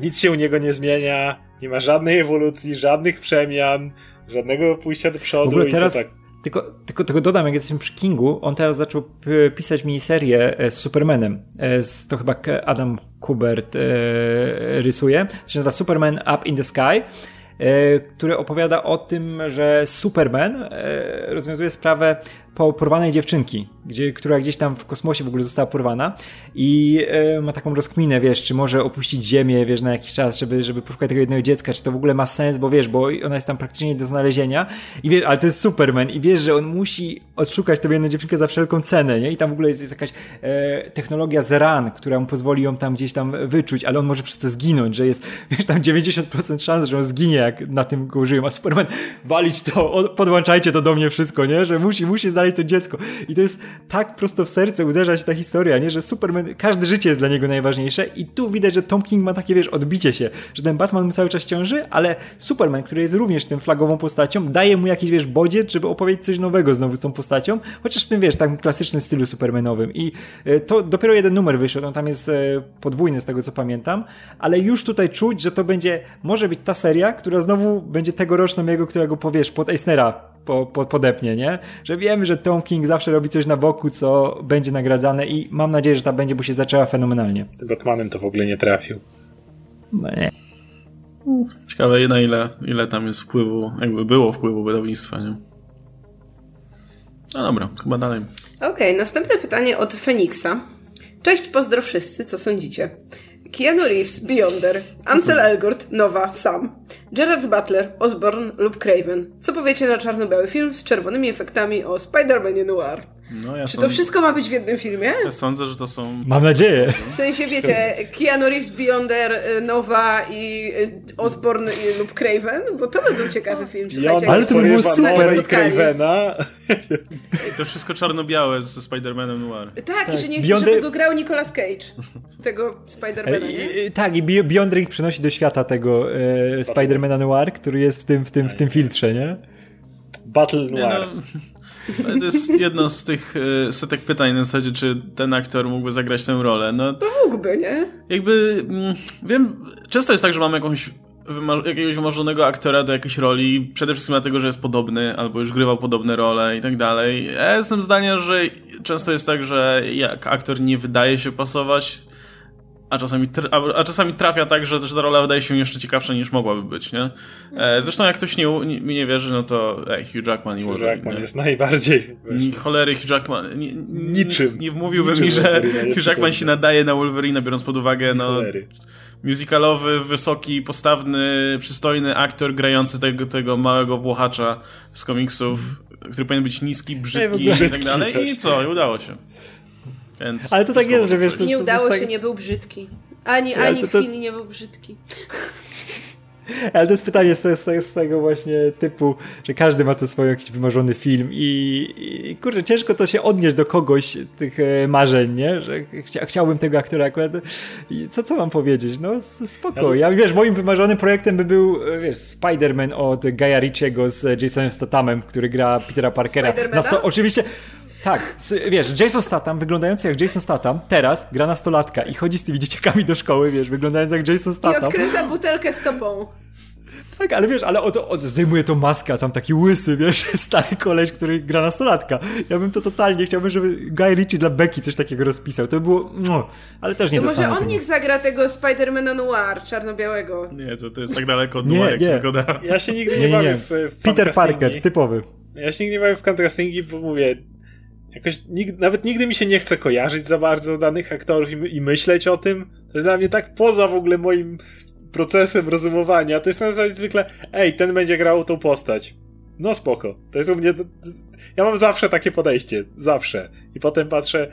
Nic się u niego nie zmienia, nie ma żadnej ewolucji, żadnych przemian. Żadnego pójścia do przodu. W ogóle teraz, tak... tylko, tylko, tylko dodam, jak jesteśmy przy Kingu, on teraz zaczął pisać miniserię e, z Supermanem. E, to chyba Adam Kubert e, rysuje. To się nazywa Superman Up in the Sky który opowiada o tym, że Superman rozwiązuje sprawę porwanej dziewczynki, gdzie, która gdzieś tam w kosmosie w ogóle została porwana i e, ma taką rozkminę, wiesz, czy może opuścić Ziemię, wiesz, na jakiś czas, żeby, żeby poszukać tego jednego dziecka, czy to w ogóle ma sens, bo wiesz, bo ona jest tam praktycznie do znalezienia i wiesz, ale to jest Superman i wiesz, że on musi odszukać tę jedną dziewczynkę za wszelką cenę, nie? I tam w ogóle jest, jest jakaś e, technologia Zeran, która mu pozwoli ją tam gdzieś tam wyczuć, ale on może przez to zginąć, że jest, [LAUGHS] wiesz, tam 90% szans, że on zginie, jak na tym go użyją, a Superman walić to, podłączajcie to do mnie wszystko, nie? Że musi, musi znaleźć znaleźć to dziecko. I to jest tak prosto w serce uderza się ta historia, nie? Że Superman, każde życie jest dla niego najważniejsze i tu widać, że Tom King ma takie, wiesz, odbicie się, że ten Batman cały czas ciąży, ale Superman, który jest również tym flagową postacią, daje mu jakiś, wiesz, bodziec, żeby opowiedzieć coś nowego znowu z tą postacią, chociaż w tym, wiesz, takim klasycznym stylu Supermanowym. I e, to dopiero jeden numer wyszedł, on tam jest e, podwójny z tego, co pamiętam, ale już tutaj czuć, że to będzie, może być ta seria, która znowu będzie tegoroczną jego, którego powiesz, pod Eisnera po, po, podepnie, nie? Że wiemy, że Tom King zawsze robi coś na boku, co będzie nagradzane i mam nadzieję, że ta będzie, bo się zaczęła fenomenalnie. Z tym Batmanem to w ogóle nie trafił. No nie. Ciekawe na ile, ile tam jest wpływu, jakby było wpływu wydawnictwa, nie? No dobra, chyba dalej. Okej, okay, następne pytanie od Feniksa. Cześć, pozdro wszyscy, co sądzicie? Keanu Reeves, Beyonder, Ansel Elgort, Nowa, Sam, Gerard Butler, Osborne lub Craven. Co powiecie na czarno-biały film z czerwonymi efektami o Spider-Manie Noir? No, ja Czy to wszystko ma być w jednym filmie? Ja sądzę, że to są... Mam nadzieję. W sensie, wiecie, Keanu Reeves, Beyonder, y, Nowa i y, Osborne lub Craven? Bo to był ciekawy film. Słuchajcie, ale to by było super. I Cravena. I [LAUGHS] to wszystko czarno-białe ze Spider-Manem Noir. Tak, tak, i że nie Beyonder... żeby go grał Nicolas Cage. Tego Spider-Mana, nie? Tak, i Beyonder ich przynosi do świata tego e, Spider-Mana Noir, który jest w tym, w tym, w tym filtrze, nie? Battle Noir. Nie, [LAUGHS] no, to jest jedno z tych e, setek pytań na zasadzie, czy ten aktor mógłby zagrać tę rolę. No, to mógłby, nie? Jakby, mm, wiem, często jest tak, że mamy jakąś jakiegoś wymarzonego aktora do jakiejś roli, przede wszystkim dlatego, że jest podobny, albo już grywał podobne role i tak dalej. Ja jestem zdania, że często jest tak, że jak aktor nie wydaje się pasować, a czasami, a, czasami trafia tak, że, że ta rola wydaje się jeszcze ciekawsza niż mogłaby być, nie? E, zresztą jak ktoś nie, nie, mi nie wierzy, no to ej, Hugh Jackman i Hugh Jackman nie? jest najbardziej... Ni, cholery Hugh Jackman... Nie, niczym. Nie, wmówiłbym mi, że Hugh Jackman się nadaje na Wolverine, biorąc pod uwagę, no... Cholery. Musicalowy, wysoki, postawny, przystojny aktor grający tego, tego małego Włochacza z komiksów, który powinien być niski, brzydki i tak dalej. I co? I udało się. Więc Ale to tak jest, że wiesz... To, nie udało to, się, tak... nie był brzydki. Ani, ani to, to... chwili nie był brzydki. [LAUGHS] Ale to jest pytanie z, z, z, tego właśnie typu, że każdy ma to swój jakiś wymarzony film i, i kurczę, ciężko to się odnieść do kogoś tych e, marzeń, nie? Że chcia, chciałbym tego aktora akurat. I co, co mam powiedzieć? No spoko. Ja, wiesz, moim wymarzonym projektem by był, e, wiesz, Spider-Man od Gaia Ritchiego z Jasonem Stathamem, który gra Petera Parkera. Na oczywiście tak, wiesz, Jason Statham, wyglądający jak Jason Statham, teraz gra nastolatka i chodzi z tymi dzieciakami do szkoły, wiesz, wyglądając jak Jason Statham. I odkręca butelkę z tobą. Tak, ale wiesz, ale od, od, zdejmuje to maska, tam taki łysy, wiesz, [LAUGHS] stary koleś, który gra nastolatka. Ja bym to totalnie chciałbym, żeby Guy Ritchie dla Becky coś takiego rozpisał. To by było, no, ale też nie To może on niech zagra tego Spidermana Noir, czarno-białego. Nie, to, to jest tak daleko od Noir, nie, jak nie. Ja się nigdy nie, nie bawię w, w Peter Parker, typowy. Ja się nigdy nie bawię w contrastingi, bo mówię, Jakoś nawet nigdy mi się nie chce kojarzyć za bardzo danych aktorów i, i, myśleć o tym. To jest dla mnie tak poza w ogóle moim procesem rozumowania. To jest na zasadzie zwykle, ej, ten będzie grał tą postać. No spoko. To jest u mnie. Ja mam zawsze takie podejście. Zawsze. I potem patrzę.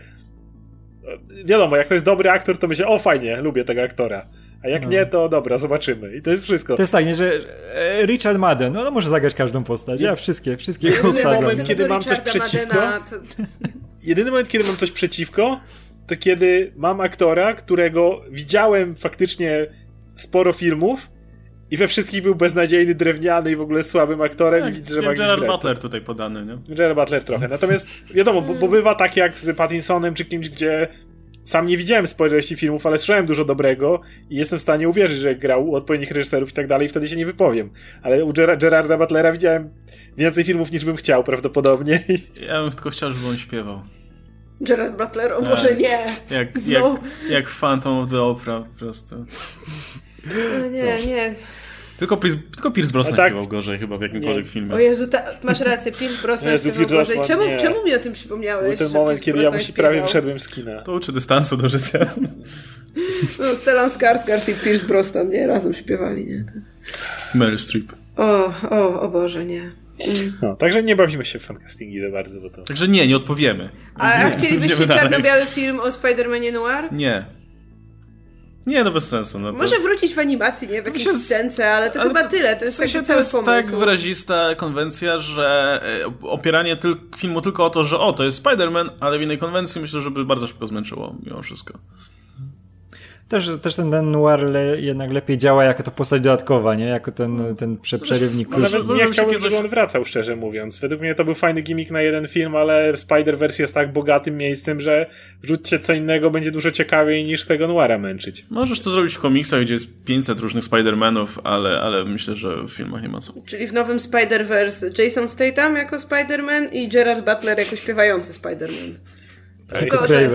Wiadomo, jak to jest dobry aktor, to myślę, o fajnie, lubię tego aktora. A jak no. nie, to dobra, zobaczymy. I to jest wszystko. To jest tak, nie, że e, Richard Madden, no, no może zagrać każdą postać. Ja wszystkie, wszystkie Jedyny obsadzam. moment, kiedy mam coś przeciwko... To... [LAUGHS] Jedyny moment, kiedy mam coś przeciwko, to kiedy mam aktora, którego widziałem faktycznie sporo filmów i we wszystkich był beznadziejny, drewniany i w ogóle słabym aktorem tak, i widzę, że ma Gerard Butler tutaj podany, nie? Gerard Butler trochę. Natomiast wiadomo, bo, bo bywa tak jak z Pattinsonem czy kimś, gdzie sam nie widziałem sporej filmów, ale słyszałem dużo dobrego i jestem w stanie uwierzyć, że grał u odpowiednich reżyserów i tak dalej i wtedy się nie wypowiem. Ale u Ger Gerarda Butlera widziałem więcej filmów niż bym chciał prawdopodobnie. [LAUGHS] Ja bym tylko chciał, żeby on śpiewał. Gerard Butler, o może tak. nie. Jak, jak, jak Phantom of the Opera po prostu. No nie, nie. Tylko, tylko Pierce Brosnan tak, śpiewał gorzej chyba w jakimkolwiek nie. filmie. O Jezu, ta, masz rację, Pierce [LAUGHS] Brosnan Jezu, śpiewał gorzej. Czemu, czemu mi o tym przypomniałeś? Był ten moment, kiedy ja musi prawie wyszedłem z kina. To uczy dystansu do życia. [LAUGHS] No, Stellan Skarsgård i Pierce Brosnan, nie? Razem śpiewali, nie? Meryl Streep. O, o, o Boże, nie. Mm. No, także nie bawimy się w fancastingi za bardzo. Bo to... Także nie, nie odpowiemy. A, a chcielibyście czarno-biały film o Spider-Manie Noir? Nie. Nie, no bez sensu. No to... Może wrócić w animacji, nie? W jakiejś się... scence, ale to ale chyba to, tyle. To jest, w sensie, to jest pomysł. tak wyrazista konwencja, że e, opieranie tyl filmu tylko o to, że o, to jest Spider-Man, ale w innej konwencji myślę, że by bardzo szybko zmęczyło mimo wszystko. Też, też ten, ten noir le, jednak lepiej działa jako to postać dodatkowa, nie? Jako ten, ten prze, przerywnik. No, nawet nie chciałbym, żeby on wracał, szczerze mówiąc. Według mnie to był fajny gimmick na jeden film, ale Spider-Verse jest tak bogatym miejscem, że wrzućcie co innego będzie dużo ciekawiej niż tego noira męczyć. Możesz to zrobić w komiksach, gdzie jest 500 różnych Spider-Manów, ale, ale myślę, że w filmach nie ma co. Czyli w nowym Spider-Verse Jason Statham jako Spider-Man i Gerard Butler jako śpiewający Spider-Man.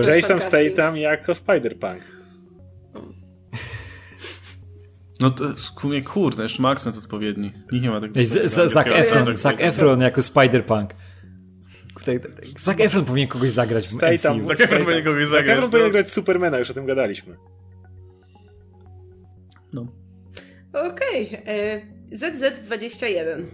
Jason Statham jako Spider-Punk. No to sumie kurde, jeszcze ma akcent odpowiedni. Nikt nie ma takiego. Zac Efron, Zac Efron jako Spider-Punk. Zac Efron powinien kogoś zagrać w MCU. Zac Efron powinien kogoś zagrać. Zac Efron powinien grać Supermana, już o tym gadaliśmy. No. Okej. Okay. E, ZZ21.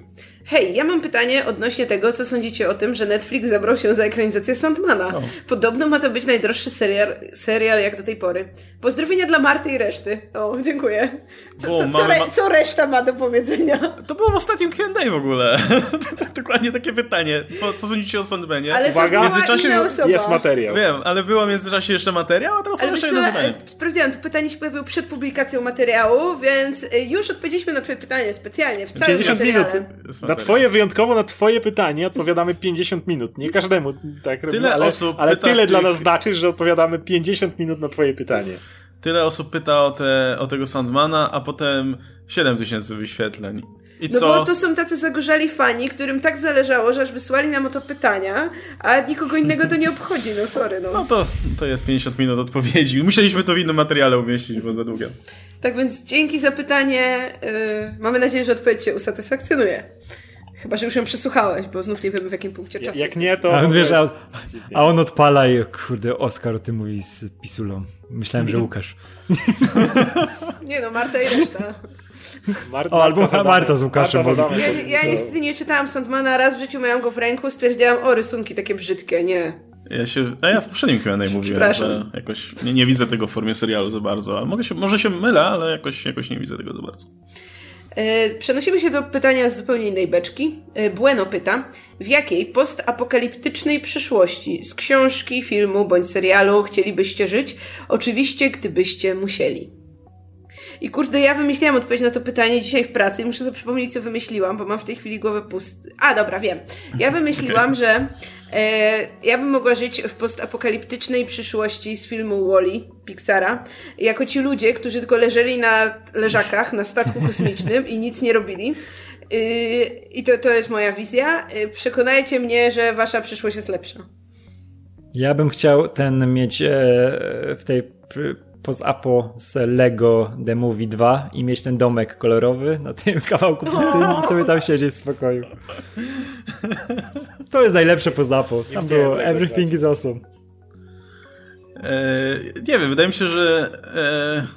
Hej, ja mam pytanie odnośnie tego, co sądzicie o tym, że Netflix zabrał się za ekranizację Sandmana. O. Podobno ma to być najdroższy serial, serial jak do tej pory. Pozdrowienia dla Marty i reszty. O, dziękuję. Co, co, co, re, co reszta ma do powiedzenia? To było w ostatnim Q&A w ogóle. [LAUGHS] Dokładnie takie pytanie. Co, co sądzicie o Sandmanie? Ale Uwaga, w międzyczasie jest materiał. Wiem, ale była w międzyczasie jeszcze materiał, a teraz ale jeszcze jedno pytanie. E, sprawdziłam, to pytanie się pojawiło przed publikacją materiału, więc e, już odpowiedzieliśmy na twoje pytanie specjalnie, w całym 50 materiale. minut. Na twoje, wyjątkowo na twoje pytanie odpowiadamy 50 minut. Nie każdemu tak Tyle ale, osób ale tyle tych... dla nas znaczy, że odpowiadamy 50 minut na twoje pytanie. Tyle osób pyta o, te, o tego Sandmana, a potem 7 tysięcy wyświetleń. I no co? bo to są tacy zagorzali fani, którym tak zależało, że aż wysłali nam o to pytania, a nikogo innego to nie obchodzi, no sorry. No, no to, to jest 50 minut odpowiedzi. Musieliśmy to w innym materiale umieścić, bo za długo. Tak więc dzięki za pytanie. Yy, mamy nadzieję, że odpowiedź Cię usatysfakcjonuje. Chyba, że już ją przesłuchałeś, bo znów nie wiemy w jakim punkcie czasu. Jak nie, to... A on, wiesz, a, a on odpala i kurde, Oskar o tym mówi z pisulą. Myślałem, że Łukasz. [LAUGHS] nie no, Marta i reszta. Marta, o, albo Marta, Marta z Łukaszem. Marta ja, ja niestety nie czytałam Sandmana, raz w życiu miałam go w ręku, stwierdziłam, o rysunki takie brzydkie, nie. Ja się, a ja w poprzednim Q&A mówiłem, że jakoś nie, nie, widzę tego w formie serialu za bardzo, ale mogę się, może się mylę, ale jakoś, jakoś nie widzę tego za bardzo. E, przenosimy się do pytania z zupełnie innej beczki. E, bueno pyta, w jakiej postapokaliptycznej przyszłości z książki, filmu bądź serialu chcielibyście żyć? Oczywiście, gdybyście musieli. I kurde, ja wymyśliłam odpowiedź na to pytanie dzisiaj w pracy i muszę sobie przypomnieć, co wymyśliłam, bo mam w tej chwili głowę pust. A, dobra, wiem. Ja wymyśliłam, okay. że e, ja bym mogła żyć w postapokaliptycznej przyszłości z filmu Wally Pixara, jako ci ludzie, którzy tylko leżeli na leżakach na statku [LAUGHS] kosmicznym i nic nie robili. Yy, I to, to jest moja wizja. Yy, przekonajcie mnie, że wasza przyszłość jest lepsza. Ja bym chciał ten mieć e, w tej post-apo z Lego The Movie 2 i mieć ten domek kolorowy na tym [LAUGHS] kawałku pustyni i sobie tam siedzieć w spokoju. To jest najlepsze post-apo. Tam było Everything is awesome. Eee, nie wiem, wydaje mi się, że e,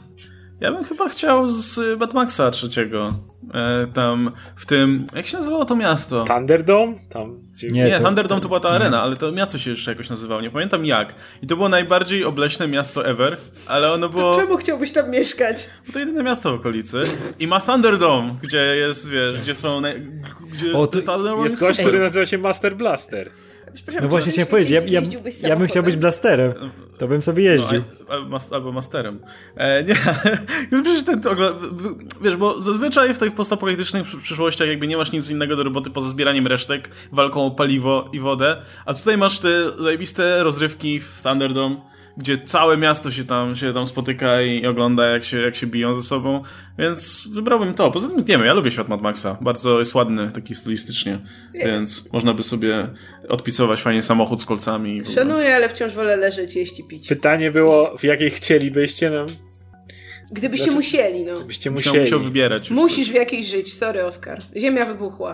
ja bym chyba chciał z Mad Maxa trzeciego. E, tam w tym. Jak się nazywało to miasto? Thunderdome? Tam, gdzie... Nie, nie to, Thunderdome to była ta arena, ale to miasto się jeszcze jakoś nazywało. Nie pamiętam jak. I to było najbardziej obleśne miasto ever, ale ono było. To czemu chciałbyś tam mieszkać? Bo to jedyne miasto w okolicy. I ma Thunderdome, gdzie jest, wiesz, gdzie są. Gdzie o, to jest gość, który nazywa się Master Blaster. No właśnie chciałem powiedzieć, ja, ja, ja bym chciał być blasterem. To bym sobie jeździł. No, albo masterem. E, nie, [LAUGHS] ale przecież ten, wiesz, bo zazwyczaj w tych postapokaliptycznych przyszłościach jakby nie masz nic innego do roboty poza zbieraniem resztek, walką o paliwo i wodę, a tutaj masz te zajebiste rozrywki w Thunderdome, gdzie całe miasto się tam, się tam spotyka i ogląda, jak się, jak się biją ze sobą, więc wybrałbym to. Poza tym, nie wiem, ja lubię świat Mad Maxa. Bardzo jest ładny, taki stylistycznie, więc można by sobie odpisować fajnie samochód z kolcami. Szanuję, ale wciąż wolę leżeć, jeść i pić. Pytanie było, w jakiej chcielibyście, no... Gdybyście znaczy, musieli, no. Gdybyście musieli. Musiał wybierać. Musisz w jakiejś żyć, sorry Oskar. Ziemia wybuchła.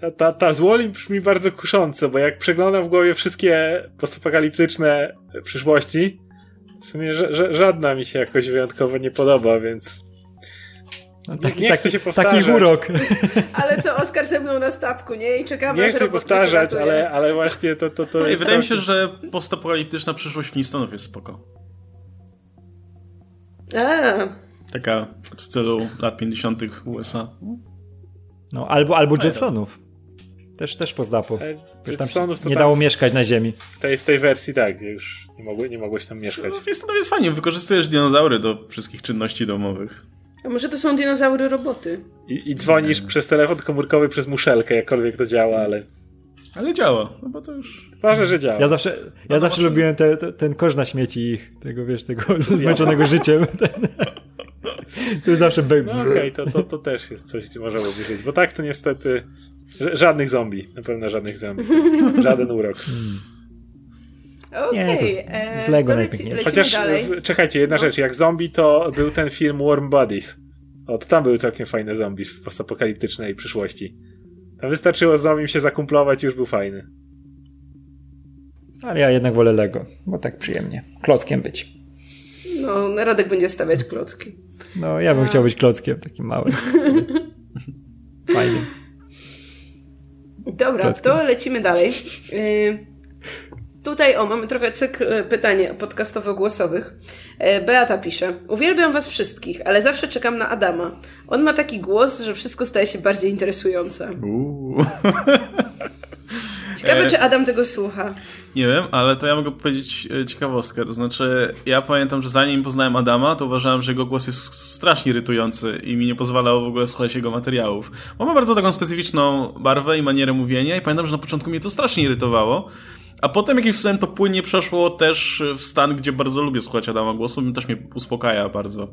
Ta, ta, ta złoli brzmi bardzo kusząco, bo jak przeglądam w głowie wszystkie postapokaliptyczne przyszłości, w sumie żadna mi się jakoś wyjątkowo nie podoba, więc no, taki, nie taki, się powtarzać. Taki urok. Ale co, Oskar ze mną na statku, nie? I czekamy, Nie chcę powtarzać, ale, ale właśnie to, to, to no Wydaje mi się, że postapokaliptyczna przyszłość Flintstonów jest spoko. A. Taka w stylu lat 50. USA. No, albo, albo Jetsonów. Też, też postapo. Jetsonów nie dało mieszkać na ziemi. W tej, w tej wersji tak, gdzie już nie, mogły, nie mogłeś tam mieszkać. No, jest, to jest fajnie, wykorzystujesz dinozaury do wszystkich czynności domowych. A może to są dinozaury roboty? I, i dzwonisz nie. przez telefon komórkowy przez muszelkę, jakkolwiek to działa, ale... Ale działa, no bo to już... Ważne, że działa. Ja zawsze, ja no zawsze lubiłem te, te, ten kosz na śmieci ich, tego wiesz, tego zmęczonego życiem. [LAUGHS] [LAUGHS] To jest zawsze baby. No okej, okay, to, to, to też jest coś, gdzie możemy uwierzyć, bo tak to niestety żadnych zombie, na pewno żadnych zombie. [LAUGHS] Żaden urok. Okej, okay. z Lego leci, Chociaż dalej. czekajcie, jedna no. rzecz, jak zombie to był ten film Warm Bodies. O, to tam były całkiem fajne zombie w postapokaliptycznej przyszłości. Tam wystarczyło z zombie się zakumplować i już był fajny. Ale ja jednak wolę Lego, bo tak przyjemnie. Klockiem być. No, Radek będzie stawiać klocki. No, ja bym A. chciał być klockiem takim małym. [LAUGHS] Fajnie. Dobra, klockiem. to lecimy dalej. Y, tutaj, o, mamy trochę cykl pytań podcastowo-głosowych. Y, Beata pisze. Uwielbiam was wszystkich, ale zawsze czekam na Adama. On ma taki głos, że wszystko staje się bardziej interesujące. Uuu. [LAUGHS] Ciekawe, e... czy Adam tego słucha. Nie wiem, ale to ja mogę powiedzieć e, ciekawostkę. To znaczy, ja pamiętam, że zanim poznałem Adama, to uważałem, że jego głos jest strasznie irytujący i mi nie pozwalało w ogóle słuchać jego materiałów. Bo ma bardzo taką specyficzną barwę i manierę mówienia i pamiętam, że na początku mnie to strasznie irytowało. A potem jakimś cudem to płynnie przeszło też w stan, gdzie bardzo lubię słuchać Adama głosu, też mnie uspokaja bardzo.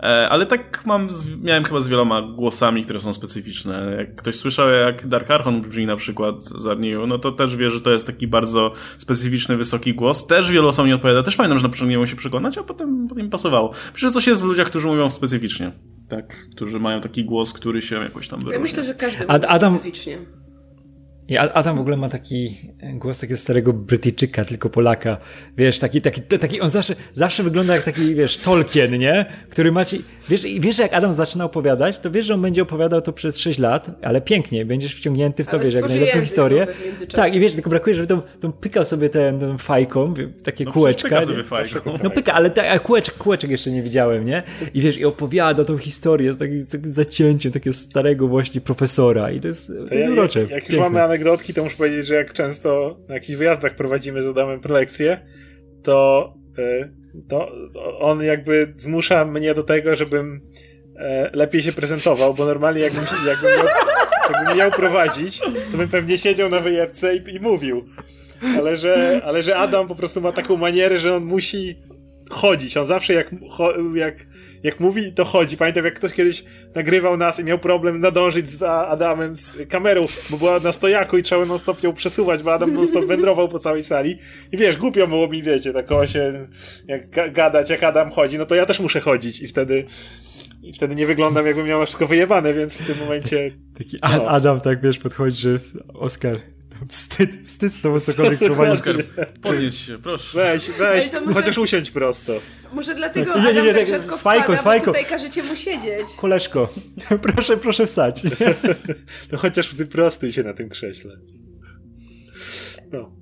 E, ale tak mam, z, miałem chyba z wieloma głosami, które są specyficzne. Jak ktoś słyszał, jak Dark Archon brzmi na przykład z Arniu, no to też wie, że to jest taki bardzo specyficzny, wysoki głos. Też wielu osobom nie odpowiada. Też pamiętam, że na początku nie się przekonać, a potem, potem mi pasowało. Myślę, że coś jest w ludziach, którzy mówią specyficznie. Tak, którzy mają taki głos, który się jakoś tam wyróżnia. Ja myślę, że każdy mówi Adam, specyficznie. I Adam w ogóle ma taki głos takiego starego Brytyjczyka, tylko Polaka. Wiesz, taki, taki, taki on zawsze, zawsze wygląda jak taki, wiesz, Tolkien, nie? Który macie, wiesz, wiesz, jak Adam zaczyna opowiadać, to wiesz, że on będzie opowiadał to przez 6 lat, ale pięknie, będziesz wciągnięty w to, ale wiesz, jak najlepszą historię. Tak, i wiesz, tylko brakuje, żeby tą, tą pykał sobie ten, ten fajką, takie no, kółeczka. Pyka sobie fajką. No pyka, ale ta, kółeczek, kółeczek jeszcze nie widziałem, nie? I wiesz, i opowiada tą historię z takim, z takim zacięciem takiego starego właśnie profesora i to jest, to, to jest ja, urocze. Jak, jak już mamy anegdotki, to muszę powiedzieć, że jak często na jakichś wyjazdach prowadzimy z Adamem prelekcje, to, e, to on jakby zmusza mnie do tego, żebym e, lepiej się prezentował, bo normalnie jakbym, jakbym, miał, jakbym miał prowadzić, to bym pewnie siedział na wyjebce i, i mówił. Ale że, ale że Adam po prostu ma taką manierę, że on musi chodzić. On zawsze jak, jak jak mówi, to chodzi. Pamiętam, jak ktoś kiedyś nagrywał nas i miał problem nadążyć za Adamem z kamerą, bo była na stojaku i trzeba non-stop ją przesuwać, bo Adam non-stop wędrował po całej sali. I wiesz, głupio było mi, wiecie, tak się jak gadać, jak Adam chodzi, no to ja też muszę chodzić i wtedy i wtedy nie wyglądam, jakbym miał wszystko wyjebane, więc w tym momencie... Taki no. Adam, tak wiesz, podchodzi, że Oskar, Wstyd, wstyd z tobą cokolwiek [LAUGHS] prowadzić. Podnieś się, proszę. Weź, weź, może... chociaż usiądź prosto. Może dlatego nie, nie, nie, tak rzadko swajko, wpada, swajko. tutaj każecie mu siedzieć. Koleżko, [LAUGHS] proszę, proszę wstać. [LAUGHS] No chociaż wyprostuj się na tym krześle. No.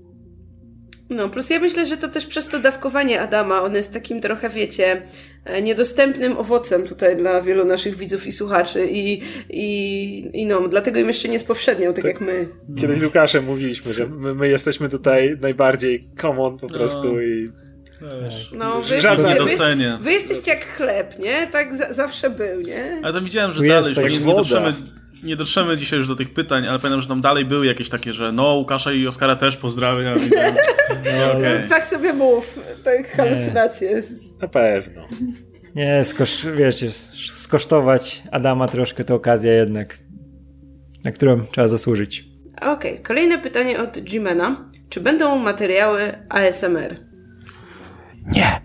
No, plus ja myślę, że to też przez to dawkowanie Adama, on jest takim trochę, wiecie, e, niedostępnym owocem tutaj dla wielu naszych widzów i słuchaczy i, i, i no, dlatego im jeszcze nie spowszedniał, tak, tak jak my. Kiedyś z Łukaszem mówiliśmy, że my, my jesteśmy tutaj najbardziej common po no. prostu no. i no, wy, jesteście, wy, wy, jesteście jak chleb, nie? Tak zawsze był, nie? Ale tam widziałem, że tu dalej już nie dotrzemy, nie dotrzemy dzisiaj już do tych pytań, ale pamiętam, że tam dalej były jakieś takie, że no, Łukasza i Oskara też pozdrawiam. I tam, No, [LAUGHS] okay. Tak sobie mów, tak halucynacje. Na pewno. Nie, skosz, wiecie, skosztować Adama troszkę to okazja jednak, na którą trzeba zasłużyć. Okej, okay. kolejne pytanie od Jimena. Czy będą materiały ASMR? Nie.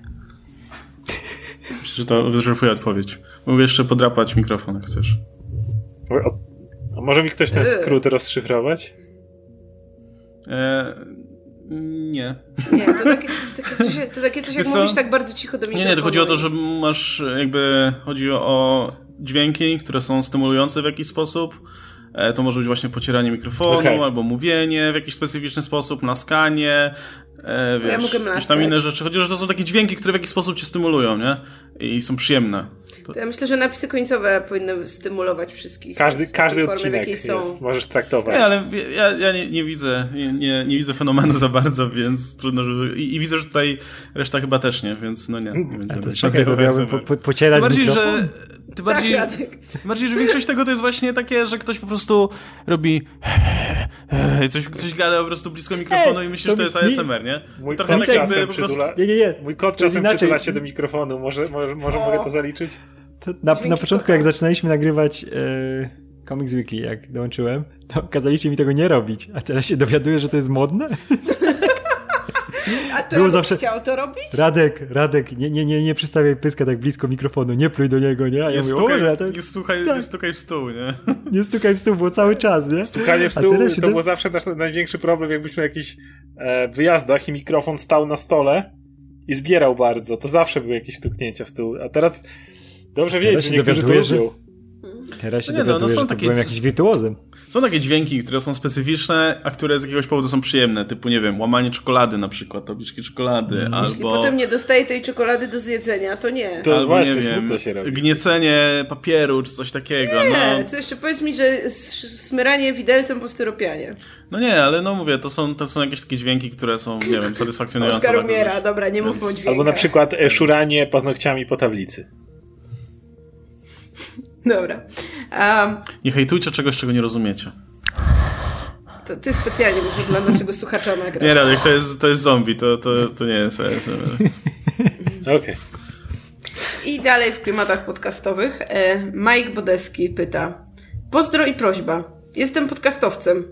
Myślę, że to wyczerpuje odpowiedź. Mogę jeszcze podrapać mikrofon, jak chcesz. A może mi ktoś ten skrót rozszyfrować? E, nie. Nie, to takie, takie coś, to takie coś jak mówisz tak bardzo cicho do mikrofonu. Nie, nie, to chodzi o to, że masz jakby, chodzi o dźwięki, które są stymulujące w jakiś sposób. E, to może być właśnie pocieranie mikrofonu, okay. albo mówienie w jakiś specyficzny sposób, naskanie, e, wiesz, ja mogę jakieś tam inne rzeczy. Chodzi o to, że to są takie dźwięki, które w jakiś sposób cię stymulują, nie? I są przyjemne. To... to ja myślę, że napisy końcowe powinny stymulować wszystkich. Każdy, każdy odcinek jest, są. możesz traktować. Nie, ale ja, ja nie, nie, widzę, nie, nie, nie, widzę fenomenu [LAUGHS] za bardzo, więc trudno, żeby... I, I, widzę, że tutaj reszta chyba też nie, więc no nie. nie A to czekaj, to miałbym po, po, pocierać bardziej, mikrofon? Że, ty bardziej, tak, bardziej, że większość tego to jest właśnie takie, że ktoś po prostu robi coś, coś gada po prostu blisko mikrofonu i myślisz, że to jest ASMR, nie? Mój kot tak czasem po prostu... nie, nie, nie. Mój kot czasem przytula się do mikrofonu, może, może, może mogę to zaliczyć? na, na początku, jak zaczynaliśmy nagrywać e, Comics Weekly, jak dołączyłem, to kazaliście mi tego nie robić, a teraz się dowiaduję, że to jest modne? [LAUGHS] A to Było zawsze... chciał to robić? Radek, Radek, nie, nie, nie, nie przystawiaj pyska tak blisko mikrofonu, nie pluj do niego, nie? A ja nie mówię, stukaj, może, to jest... nie, słuchaj, tak. nie stukaj w stół, nie? Nie stukaj w stół, było cały czas, nie? Stukanie w stół to do... było zawsze nasz największy problem, jakbyśmy na jakichś e, wyjazdach i mikrofon stał na stole i zbierał bardzo, to zawsze były jakieś stuknięcia w stół. A teraz Dobrze wiedzieć, że niektórzy to lubią. Teraz się no, dowiaduję, no, no, że takie... byłem jakiś wirtuozem. Są takie dźwięki, które są specyficzne, a które z jakiegoś powodu są przyjemne, typu, nie wiem, łamanie czekolady na przykład, tabliczki czekolady, mm. albo... Jeśli potem nie dostaje tej czekolady do zjedzenia, to nie. To albo, właśnie, nie wiem, się robi. gniecenie papieru, czy coś takiego. Nie, no. to jeszcze powiedz mi, że smyranie widelcem po styropianie. No nie, ale no mówię, to są, to są jakieś takie dźwięki, które są, nie wiem, satysfakcjonujące. Oskar umiera, dobra, nie mówmy o dźwiękach. Albo na przykład e, szuranie paznokciami po tablicy. Dobra. Um, nie hejtujcie czegoś, czego nie rozumiecie. To ty specjalnie może dla naszego słuchacza nagrać. Nie, Radek, to jest, to jest zombie, to, to, to nie jest Okej. Okay. I dalej w klimatach podcastowych e, Mike Bodeski pyta Pozdro i prośba. Jestem podcastowcem.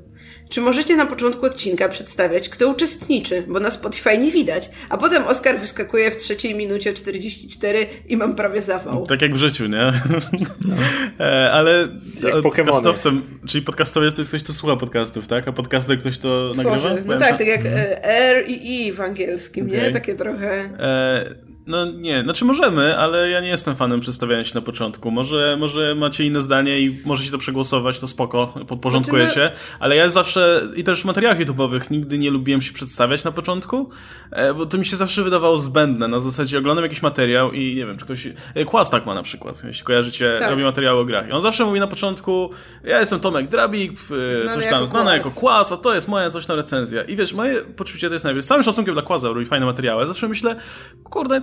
Czy możecie na początku odcinka przedstawiać, kto uczestniczy, bo na Spotify nie widać, a potem Oscar wyskakuje w trzeciej minucie 44 i mam prawie zawał. Tak jak w życiu, nie? No. [LAUGHS] ale podcastowcem, czyli podcastowiec to jest ktoś, kto słucha podcastów, tak? A podcaster ktoś, kto Tworzy. nagrywa? No tak, tak jak mhm. e, R i I w angielskim, okay. nie? Takie trochę... E no nie, znaczy możemy, ale ja nie jestem fanem przedstawiania się na początku. Może, może macie inne zdanie i możecie to przegłosować, to spoko, podporządkuję znaczy, no- się. Ale ja zawsze, i też w materiałach YouTube'owych, nigdy nie lubiłem się przedstawiać na początku, e, bo to mi się zawsze wydawało zbędne. Na zasadzie oglądam jakiś materiał i nie wiem, czy ktoś... E, Kłas tak ma na przykład, jeśli kojarzycie, tak. robi materiały o grach. I on zawsze mówi na początku, ja jestem Tomek Drabik, e, coś tam, znany jako Kłas, a to jest moja coś tam recenzja. I wiesz, moje poczucie to jest najwyższe. Z całym szacunkiem dla Kłaza, robi fajne materiały. Zawsze myślę, kurde,